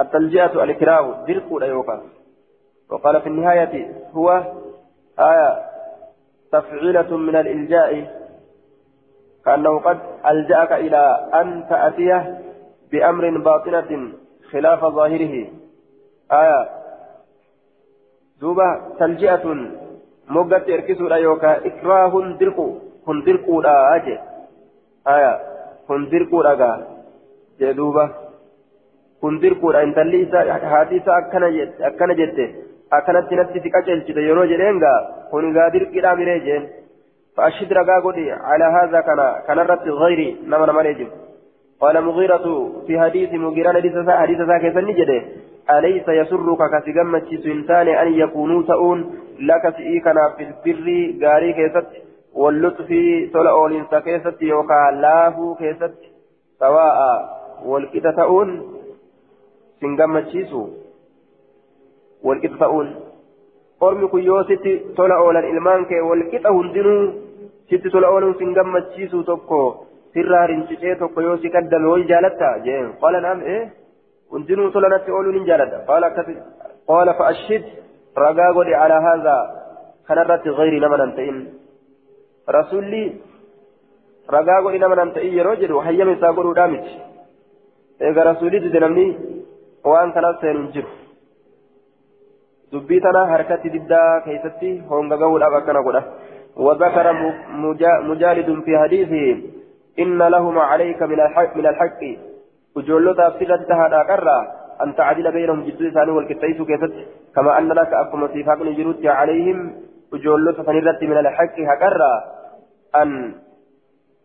التلجئة الإكراه درك يوكا وقال في النهاية هو آية تفعيلة من الإلجاء كأنه قد ألجأك إلى أن تأتيه بأمر باطنة خلاف ظاهره آية دوبا تلجئة موجة إركسو يوكا إكراه درك كن درك لا أجي aya kun dirquudhagaa jee duuba kun dirquudha intalli isaa haati isaa akkana jette akkanatti natti si qaceelchite yeroo jedheen gaa kun gaa dirqidhaa miree jeen فأشهد رقا قولي على هذا كان كان رت غيري نما نما يجب قال مغيرة في حديث مغيرة حديث ذاك سنجده أليس يسرك كسجمة سنتان أن يكونوا تؤون لك سئيكنا في البر غاري كيست واللطف تولى أولين سكيست يوكا لافو كيست سواء والكتا تؤون سنجم تشيسو والكتا تؤون قرمي كيو إلمانك والكتا هندنو ستي تولى أولا سنجم تشيسو تبكو سرار انشيشي تبكو يوسي كدم ويجالتا جين قال نعم إيه هندنو تولى نتي أولو نجالتا قال قال فأشهد رقاقولي على هذا كنرت غير نمنا انتئن rasuulli ragaa godhi nama nam ta'ii yeroo jedhu hayyama isaa godhuudhaa miti. Eega rasuulli dide namni waan kanas seenu hin jiru. حركة ددا كيستي هونغا قول أبا كان قوله وذكر مجالد في حديثه إن لهما عليك من الحق من الحق وجولو تفسيرت تهدى كرة أن تعدل بينهم جدو ثاني والكتايس كيست كما أن لك أكما سيفاق نجروت عليهم وجولو تفنيرت من الحق هكرة أن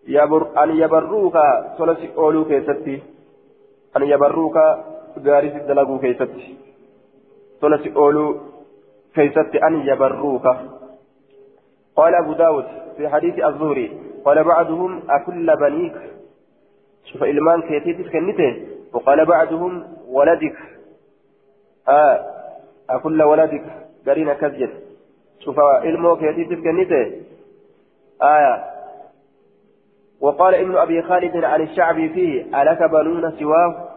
يبر أن يبروك سلسي أولو كيستي. أن يبروك غارس الدلقو كيستي. سلسي أولو كيستي أن يبروك. قال أبو داود في حديث الظهري قال بعضهم أكل بنيك. شوف إلمان كيتيتس كنته وقال بعضهم ولدك. آه أكل ولدك. قرينا كذجت شوف إلمو كيتيتس كنته آية وقال ابن أبي خالد عن الشعبي فيه ألك بنون سواه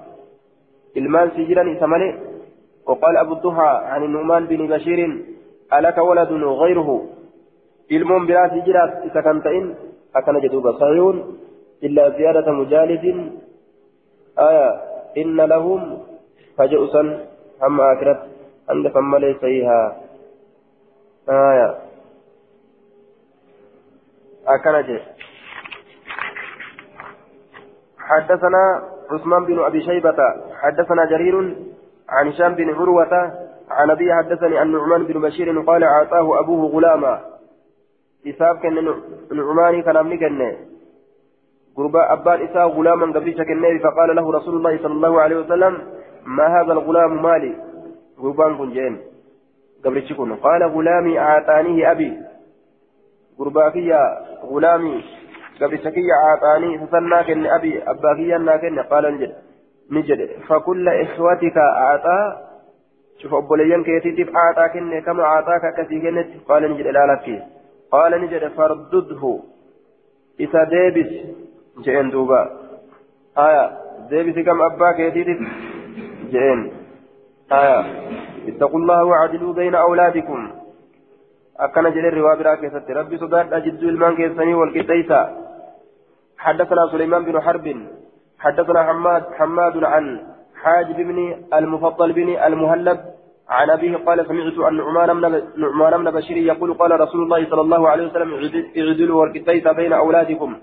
إلمان سجرا ثمنه وقال أبو الضحى عن النعمان بن بشير ألك ولد غيره ilmoon biraati jiraat isa kan ta'in akkana jedhuuba sayuun illaa ziyaadata mujaalidin aya inna lahum faja'u san hamma akirat hanga san malee sayihaa jedhe حدثنا عثمان بن أبي شيبة حدثنا جرير عن هشام بن عروة عن ابي حدثني أن نعمان بن بشير قال أعطاه أبوه غلاما. isaaf kenne nucumaanii kanaaf ni kenne قرباء أبان إساء غلاما قبل شكنه فقال له رسول الله صلى الله عليه وسلم ما هذا الغلام مالي؟ قربان كنجين قبل شكون قال غلامي أعطانيه أبي. قرباء فيا غلامي قبل شكي أعطاني فسنى كن أبي أبا فيا ناكن قال نجد نجد فكل إخوتك أعطى شوف أبو ليان كيتيتف أعطى كن كما أعطاك كثير قال نجد لا لك قال نجد فردده إذا ديبس جئن دوبا آية ديبس كم أباك يديد جئن آية اتقوا الله وعدلوا بين أولادكم أكن جل الرواب راكسة ربي صداد أجد المان كيسني والكتيسة حدثنا سليمان بن حرب حدثنا حماد حماد عن حاجب بن المفضل بن المهلب عن أبيه قال سمعت أن نعمان بن نعمان بن بشير يقول قال رسول الله صلى الله عليه وسلم اعدلوا والكتيس بين أولادكم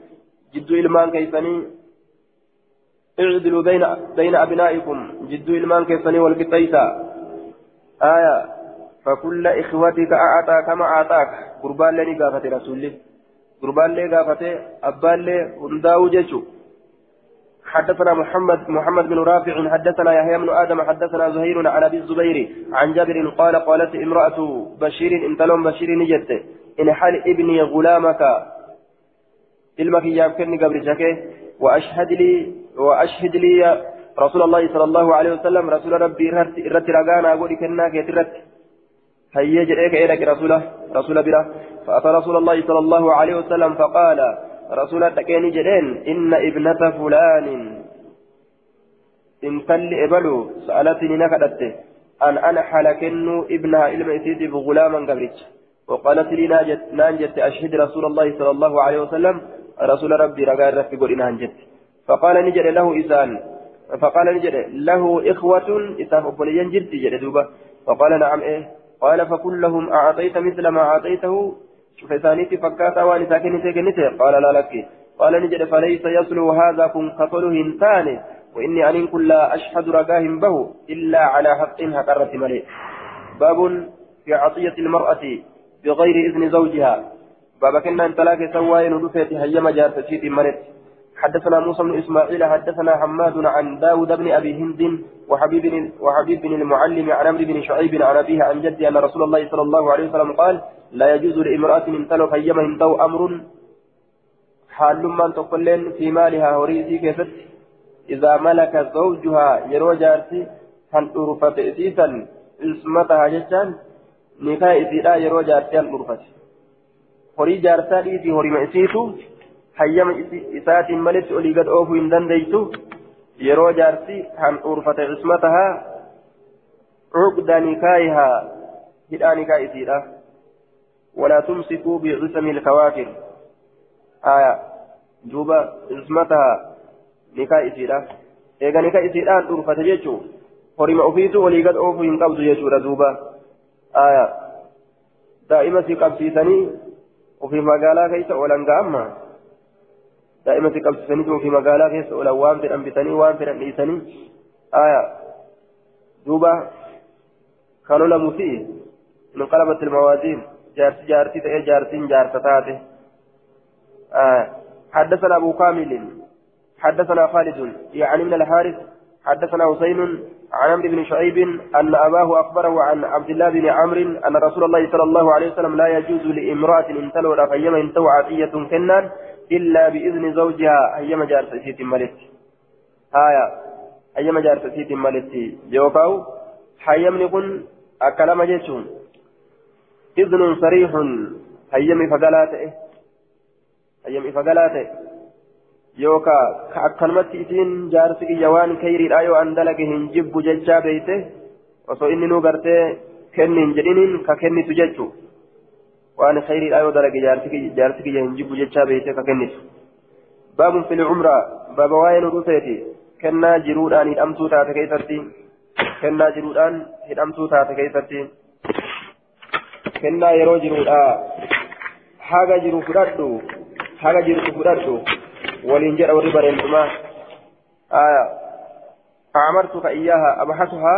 جدوا إلمان كيسني اعدلوا بين بين أبنائكم جدوا إلمان كيسني والكتيس آية فكل إخوتك أعطى كما أعطاك. قربان لني قافة رسول قربان لي قافة أبان لي هنداو جيشو. حدثنا محمد محمد بن رافع حدثنا يحيى بن آدم حدثنا زهير عن أبي الزبير عن جابر قال قالت امرأة بشير انت لهم بشير نجت. إن حال ابني غلامك. علمك يابكني قبل شكه وأشهد لي وأشهد لي رسول الله صلى الله عليه وسلم رسول ربي رت رغانا أقول كنا كيترت هيا جئك إليك رسوله رسول بلا. فأتى رسول الله صلى الله عليه وسلم فقال رسول تكيني جدين إن ابنة فلان. إن تل إبلو سألتني نكدت أن أنا حلكن ابنها إلما إسيتي بغلاما قبرج. وقالت لي ناجت نانجت أشهد رسول الله صلى الله عليه وسلم. رسول ربي رقال رفي قل إنها نجت. فقال نجد له إسان فقال نجد له إخوة إسان أبوليا جرتي جد دوبة. فقال نعم إيه. قال فكلهم أعطيت مثل ما أعطيته. شوف ثانيتي فكاتا وان ساكنتي كنتي قال لا لك. قال نجد فليس يصلو هذا كن كفله هنتان. وإني أن كن لا أشهد رقاهم به إلا على حق هكرة مليء باب في عطية المرأة بغير إذن زوجها. بابا كنا أن تلاقي سواي ندفت هيما جارت سيدي مرت حدثنا موسى بن إسماعيل حدثنا حماد عن داود بن أبي هند وحبيب وحبيب بن المعلم عن عمرو بن شعيب عن أبيه عن جدي أن رسول الله صلى الله عليه وسلم قال لا يجوز لامرأة من تلو هيما هندو أمر حال من تقلن في مالها هوريزي كيفت؟ إذا ملك زوجها يرو جارتي هن أرفت إسيسا اسمتها جتان نكاح إسيدا يرو جارتي هن أرفت هوري جارتا ما إسيتو hayyama isaatiin malitti olii gad oofuu hin dandeeysu yeroo jaarsi han urfate cismatahaa cugda nikaayihaa hidhaa nikaa isiidha walaa tumsikuu bicisami ilkawaakir aya duuba cismatahaa nikaa isiidha eega nikaa isiidhaan urfate jechuu horima ofiitu olii gad oofuu hin qabdu jechuudha duuba آية دائما سيقبسيسني وفي مقالا دائما سيقبسيسني وفي مقالا كيس أولا وان في الأنبتني وان في الأنبتني آية. دوبا كانوا لمسيء انقلبت الموازين. جارتي جارتي تأي جارتين جارتتاته آه حدثنا أبو كامل. حدثنا خالد. يعني من الحارث. حدثنا حسين. عن عمرو بن شعيب أن أباه أخبره عن عبد الله بن عمرو أن رسول الله صلى الله عليه وسلم لا يجوز لامرأة إن تلو فيما إن تو عطية كنان إلا بإذن زوجها أيما جارت سيت ملت. آية أيما جارت سيت ملت. يوكاو حيمني كن أكلم جيشون إذن صريح هيمي فقلاته هيمي فقلاته يوكا أكلمت إسين جارسك يوان كيري آيو أن دلق هنجب ججا بيته. وصو إني نوغرته كنن جنين ككني تججو وأن خيري آيو دلق جارسك جارسك هنجب ججا بيته ككني باب في العمرة. باب واين رسيتي كنا جرودان الأمسو تات كيفتي. كنا جرودان الأمسو تات كيفتي. kennaa yeroo jiruudha haga jiru fudhadhu haga jirtu fudhadhu waliin jedha warri bareedumaa أعمرتك إياها أبحثها.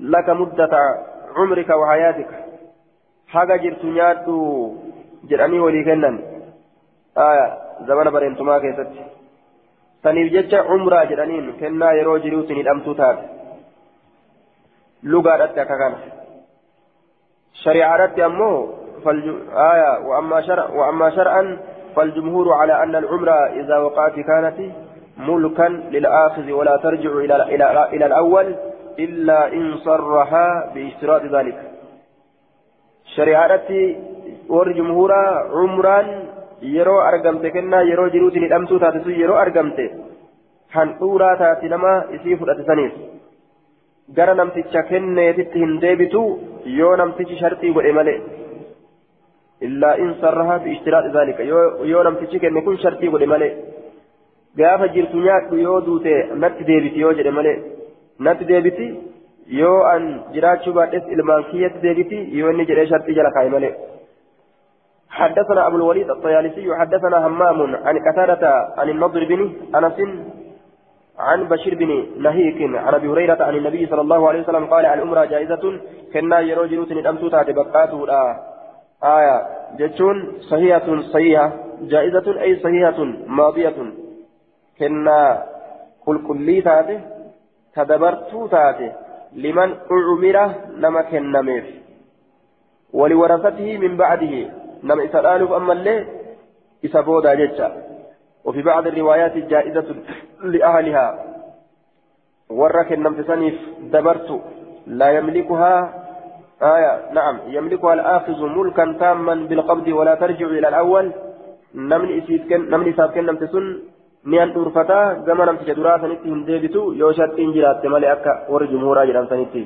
لك مدة عمرك وحياتك. جراني ولي كنن آية زمان برينتما كيست سنيف جتش عمرة جرانين كنا يرو جروتني الأمتو تاب لغة أتك كان شريعة أمه فالج... آية وأما شرع وأما شرعا فالجمهور على أن العمرة إذا وقعت كانت ملكا للآخذ ولا ترجع إلى الأول إلا إن صرها باشتراط ذلك شريعة والجمهور عمران yeroo argamte kennaa yeroo jiruutiin hidhamtuu taate sun yeroo argamte handhuuraa taate nama isii fudhate saniif gara namticha kenneetitti hin deebitu yoo namtichi shartii godhe malee illaa in sarraha fi ishtiraadhi zaalika yoo namtichi kenne kun shartii godhe malee gaafa jirtu nyaadhu yoo duute natti deebiti yoo jedhe malee natti deebiti yoo an jiraachuu baadhes ilmaan kiyyatti deebiti yoo inni jedhee shartii jala kaa'e malee. حدثنا أبو الوليد الطيالسي حدثنا همام عن قتادة عن النضر بن أنس عن بشير بن نهيك عن ابي هريره عن النبي صلى الله عليه وسلم قال العمره جائزه كنا يرو جلوت الامس تاتي بقاته آية جتون صحيحة صحيحة جائزة أي صحيحة ماضية كنا كل كلي تاتي تدبرت تاتي لمن أعمر نما كنمير. ولورثته من بعده. نما إسرائيل أما اللي إسابودا جتشا وفي بعض الروايات جائزة لأهلها. ورك النمتسنيف دبرت. لا يملكها آية نعم. يملكها الآخذ ملكا تاما بالقبض ولا ترجع إلى الأول. نمني إسيسكن نمني سابكن نمتسن نيان أورفتا كما نمتش دراسة نتي هنديبتو يوشات إنجلات تمالي أكا ورجمهورا جرام سنتي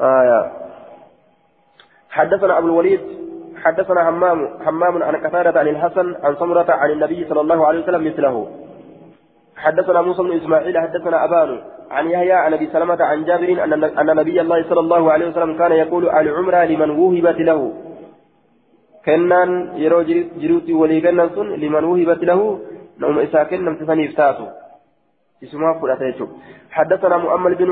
آية حدثنا أبو الوليد حدثنا همام همام عن كثارة عن الحسن عن سمرة عن النبي صلى الله عليه وسلم مثله حدثنا موسى بن اسماعيل حدثنا ابان عن يحيى عن ابي سلمة عن جابر ان نبي الله صلى الله عليه وسلم كان يقول العمرة لمن وهبت له كنان يرو جروتي ولي كنان لمن وهبت له نوم اساكن نم تفني إسمها فراتيتو حدثنا مؤمل بن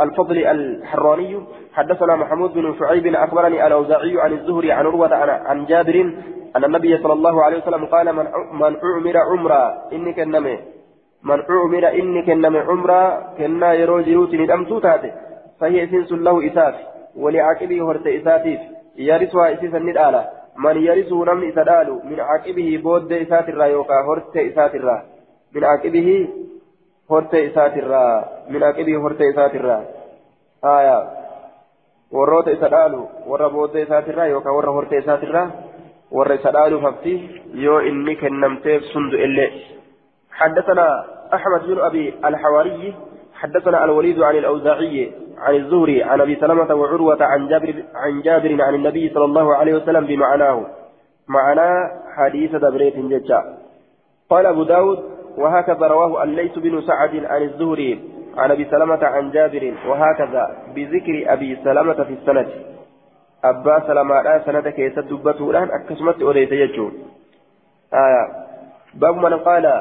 الفضل الحراني حدثنا محمود بن شعيب أخبرني الأوزاعي عن الزهري عن عروة عن جابر أن النبي صلى الله عليه وسلم قال من من عمر عمره انك النمي من عمر انك النمي عمره كنا يرو جروت ندمتو تاتي فهي سنس له اساف ولعاقبه هرت اساتيف يرثها اسيسا ندالا من يرثه نم اسدالو من عاقبه بود اسات الرايوكا هرت اسات الرا من عاقبه hortee isaatirraa midhaaqibii hortee isaatirraa aayaa warroota isa dhaalu warra booddee isaatirraa yookaan warra hortee isaatirraa warra isa dhaaluuf hafti yoo inni kennamteef sundu illee حدثنا أحمد بن أبي الحواري حدثنا الوليد عن الأوزاعي عن الزهري عن أبي سلمة وعروة عن جابر عن جابر عن النبي صلى الله عليه وسلم بمعناه. معنى حديث دبريت ججا. قال أبو داود وهكذا رواه الليث بن سعد عن الزهري عن أبي سلمة عن جابر وهكذا بذكر أبي سلمة في السند. abbaa salamaadhaa sanada keessa dubbatuudhaan akkasumatti odeeyse jechuun baabu man qaala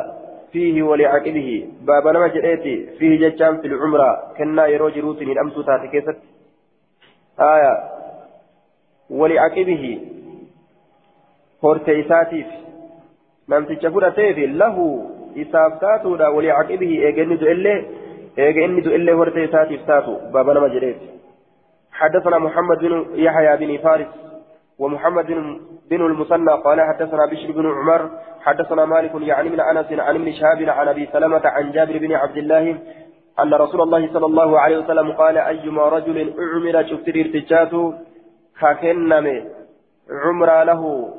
fiihi walicaqibihi baaba nama jedheeti fiihi jechaan fil cumraa kennaa yeroo jiruutiin hidhamtuu taate keessatti walicaqibihi horte isaatiif namticha fudhateefi lahu isaaf taatuudha walicaqibihi eegenni du'ellee eegenni du'ellee horte isaatiif taatu baaba nama jedheeti حدثنا محمد بن يحيى بن فارس ومحمد بن بن المثنى قال حدثنا بشر بن عمر حدثنا مالك يعني من أنس عن ابن شهاب عن أبي سلمة عن جابر بن عبد الله أن رسول الله صلى الله عليه وسلم قال أيما رجل اعمر شفت ارتجاته ككنم عمر له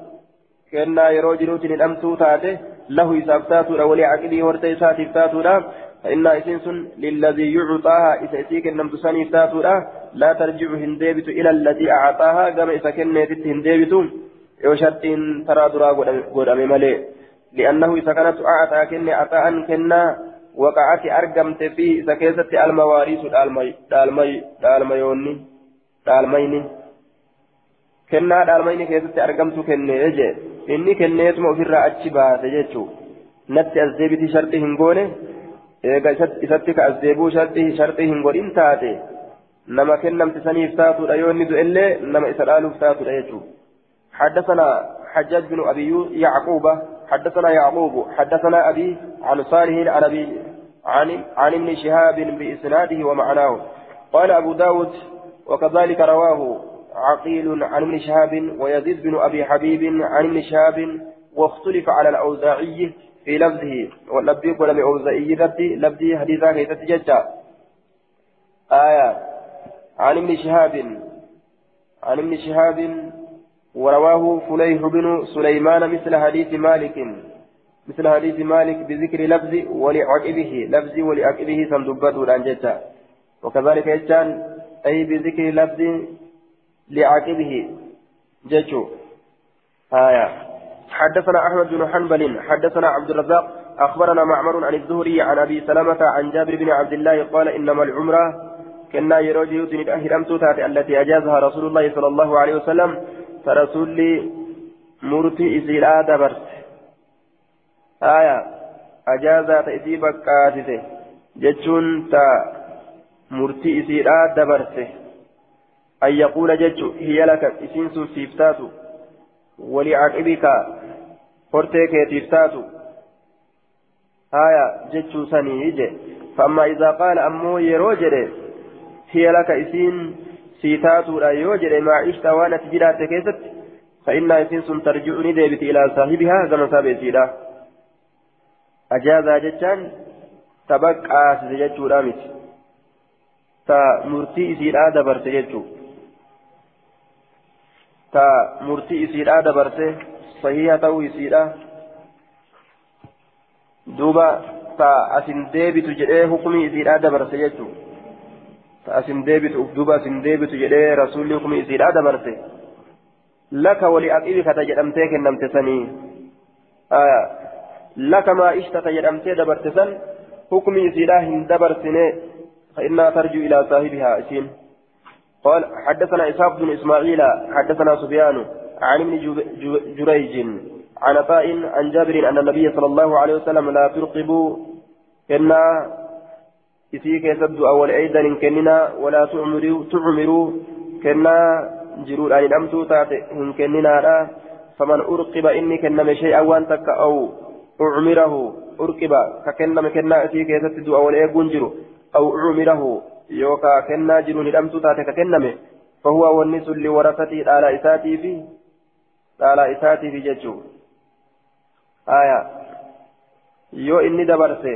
كنا يروجلوت الامتو تاته له يسافتات ولي عقلي ورتي ساتفتات فإن إسنس للذي يعطاها إسئتيك النمت سنيفتات لا ترجع هنديبت إلى الذي أعطاها كما إذا كنت يوشت ترى درا قد ملي لأنه إذا كانت أعطى كن أعطاء كنا وقعت أرقمت فيه إذا كيست المواريث دالمي دالمي دالميوني دالميني dhaalmayni keessatti argamtu kenne je inni kenneetuma ofirraa achi baase jechuu natti as deebiti sharti hin goone eega isatti ka as deebuu shartii hin godhin taate nama kennamti saniif taatudha yoo inni du'ellee nama isa dhaaluuf taatudha jechuudha حدثنا حجاج بن أبي يعقوب حدثنا يعقوب حدثنا أبي عن صالح عن أبي عن عن ابن شهاب بإسناده ومعناه. قال أبو داود وكذلك رواه عقيل عن ابن شهاب ويزيد بن أبي حبيب عن ابن شهاب واختلف على الأوزاعي في لفظه واللفظ ولم أوزاعي لفظي لفظي حديثا كيف تججا آية. عن ابن شهاب عن ابن شهاب ورواه فليح بن سليمان مثل حديث مالك مثل حديث مالك بذكر لفظ ولعقبه لفظ ولعقبه سندبته الأنجتا وكذلك يجان أي بذكر لفظ لعقبه ججو آية. حدثنا أحمد بن حنبل حدثنا عبد الرزاق أخبرنا معمر عن الزهري عن أبي سلمة عن جابر بن عبد الله قال إنما العمرة كنا يروج يوتن الأهرمت التي أجازها رسول الله صلى الله عليه وسلم فرسول مرتي إسيرا دبرت آية أجازة تأتي بكاتته جتشون تا مرتي إسيرا دبرته أن يقول جتشو هي لك إسينسو سيفتاتو ولعقبك فرتك تفتاتو آية جتشو سني فأما إذا قال أمو يروجر هي لك إسين سيتاتو لا يوجر ما عشت وأنا تجرات كيست فإن إسين ترجعني ديبت إلى صاحبها كما سابسيدا أجازا جتشان تبقى سججتشو رامت تا مرتي إسيدا دبرت جتشو تا مرتي إسيدا دبرت صحيحة تو إسيدا دوبا تا أسن ديبت جئه حكمي إسيدا دبرت جتشو asin deebitu uf duba asin deebitu jedhee rasuulli hukumi isiidhaa dabarte laka wali aqibika ta jedhamtee kennamte sanii laka maa ishtata jedhamtee dabarte san hukumi isiidhaa hin dabarsine فإنها ترجو إلى صاحبها اسين قال حدثنا إسحاق بن إسماعيل حدثنا سفيان عن ابن جريج عن عطاء عن جابر أن النبي صلى الله عليه وسلم لا ترقبوا إن isii keessattu awwal eeydan hin kennina walaa tucmiruu kennaa jiruudhaan hidhamtuu taate hin kenninaadha faman urqiba inni kenname shay'an waan takka aw ucmirahu urqiba ka kenname kennaa isii keessatti du'a wal eeguun jiru aw ucmirahu yookaa kennaa jiruun hidhamtuu taate ka kenname fahuwa wanni sun liwarasatii dhaala isaatiifi dhaala isaatiifi jechuu aya yoo inni dabarse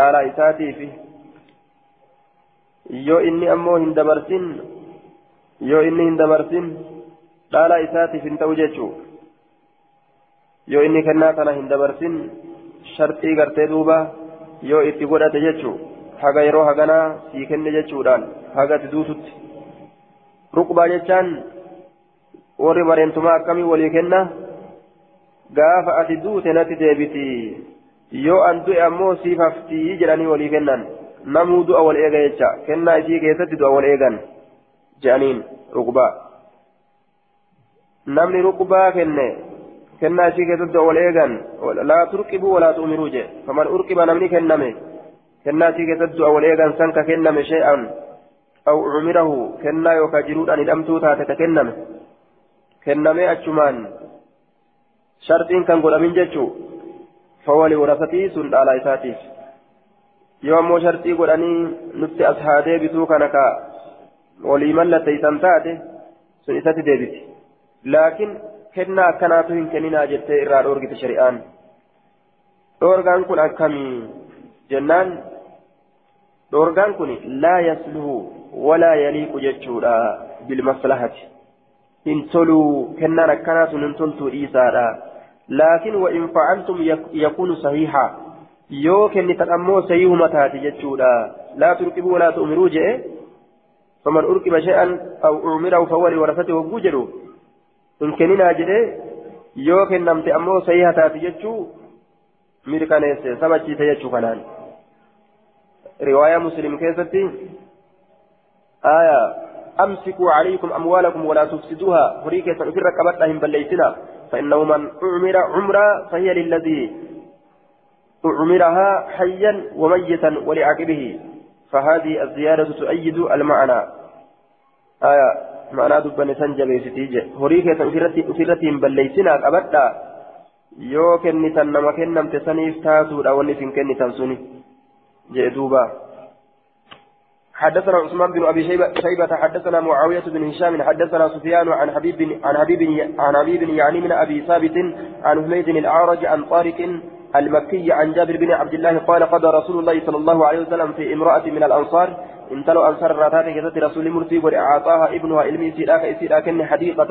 dhaala isaatiifi yoo inni ammoo hin dabarsin yoo inni hin dabarsin dhaala isaatiif hin ta'u jechuu yoo inni kennaa kana hin dabarsin sharxii gartee duuba yoo itti godhate jechuu haga yeroo haganaa sii kenne jechuudhaan haga ati duututti ruqbaa jechaan warri bareentumaa akkamii walii kenna gaafa ati duute natti deebiti yoo an du'e ammoo siif haftii jedhanii walii kennan wal eega jecha kennaa isii keessatti du'a wal eegan je'aniin ruqbaa namni ruqbaa kenne kennaa isii keessatti wal eegan laa turqibuu walaa tu'miruu jee faman urqiba namni kenname kennaa isii keessatti wal eegan san ka kenname shee'an aw cumirahu kennaa yookaan jiruudhaan hidhamtuu taate ka kenname kennamee achumaan sharxiin kan godhamin jechuu fawwali warasatii sun dhaalaa isaatiif yoo ammoo sharxii godhanii nutti as haa deebituu kana ka walii mallatteeysan taate sun isatti deebiti laakiin kennaa akkanaatu hin kenninaa jettee irraa dhoorgite shari'aan dhoorgaan kun akkamii jennaan dhoorgaan kun laa yasluhu walaa yaliiqu jechuudha bilmaslahati hin toluu kennaan akkanaa sun hin toltuu dhiisaadha laakiin wa'in fa'altum yakunu sahiha yoo kennitan ammoo sahihuma taate jechuudha. Laa turqibuu walaa tu'miruu je'e. فمن أركب شيئا أو أمره فهو لورثته وجوجله إن كننا جده يوكن نمت أمو سيئة تاتي جتشو ميركانيس سبتشي تيجتشو كنان رواية مسلم كيستي آية أمسكوا عليكم أموالكم ولا تفسدوها فريكة في الركبات لهم بليتنا فإنه من أعمر عمرة فهي للذي أعمرها حيا وميتا ولعقبه فهذه الزيادة تؤيد المعنى. آية معنى دبن سنجبي ستيجة هريكة أسرتهم بليسنا أبدا. yoo kennitan nama kennamte saniif taatuudha wanni isin kennitan suni jee حدثنا عثمان بن أبي شيبه حدثنا معاوية بن هشام حدثنا سفيان عن حبيب عن حبيب عن حبيب يعني من أبي ثابت عن حميد الأعرج عن طارق المكي عن جابر بن عبد الله قال قضى رسول الله صلى الله عليه وسلم في امرأة من الأنصار. انتلوا أنصار راتات كذات رسول مرتي وأعطاها ابنها علمي سيراك إسيراك حديقة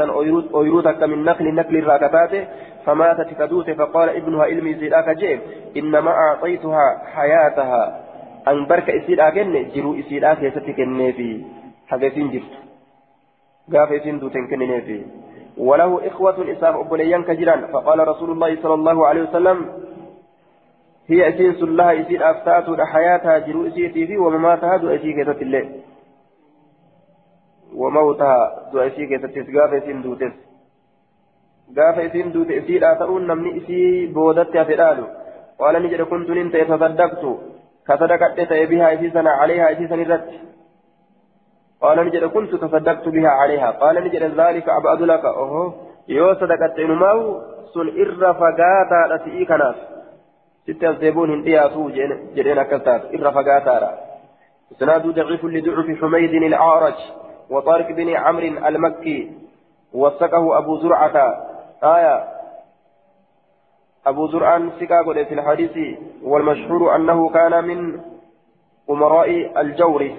أيروتك من نخل نخل الراكتات فماتت كدوت فقال ابنها علمي سيراك جيم إنما أعطيتها حياتها. أن برك إسيراك جرو إسيراك يستك النبي حدثين جرت. قافة دوتن كننبي وله إخوة إساف أبليان كجران فقال رسول الله صلى الله عليه وسلم هي أسيس الله إسير أفتات حياتها جرو إسيتي في ومماتها دو أسي كيست الله وموتها دو أسي كيست غاف إسين دوتس. غاف إسين دوت إسير آترون نمني إسي بودت يفرالو قال نجد كنت ننت تصدقت كصدقت بها إسيسنا عليها إسيسنا الرد قال نجد كنت تصدقت بها عليها. قال نجد ذلك أبعد لك. أوه. يو صدقت إنماو سن إر فقاتا رسئي كناس. ستة زيبون هندياتو جرين أكلتات إر فقاتارا. إسناد ضعيف لضعف حميد الأعرج وطارق بن عمرو المكي. وثقه أبو زرعة. آية. أبو زرعة سكاكو في الحديث. والمشهور أنه كان من أمراء الجور.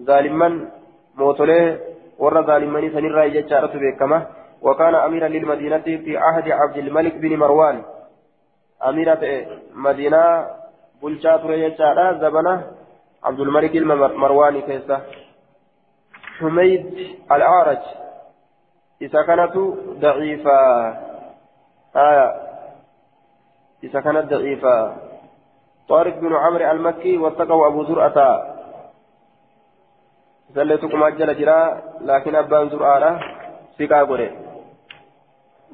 ظالما موتله ور ظالمني سنرى يجارة بكمه وكان أميرا للمدينة في عهد عبد الملك بن مروان. أميرة مدينة بلشات ريجارة زبنة عبد الملك المرواني كيسة حميد الأعرج إذا كانت ضعيفة آية إذا ضعيفة طارق بن عمرو المكي واتقوا أبو زرعة سلتكم أجل جرا لكن أبان زرعة سكا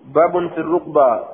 باب في الركبة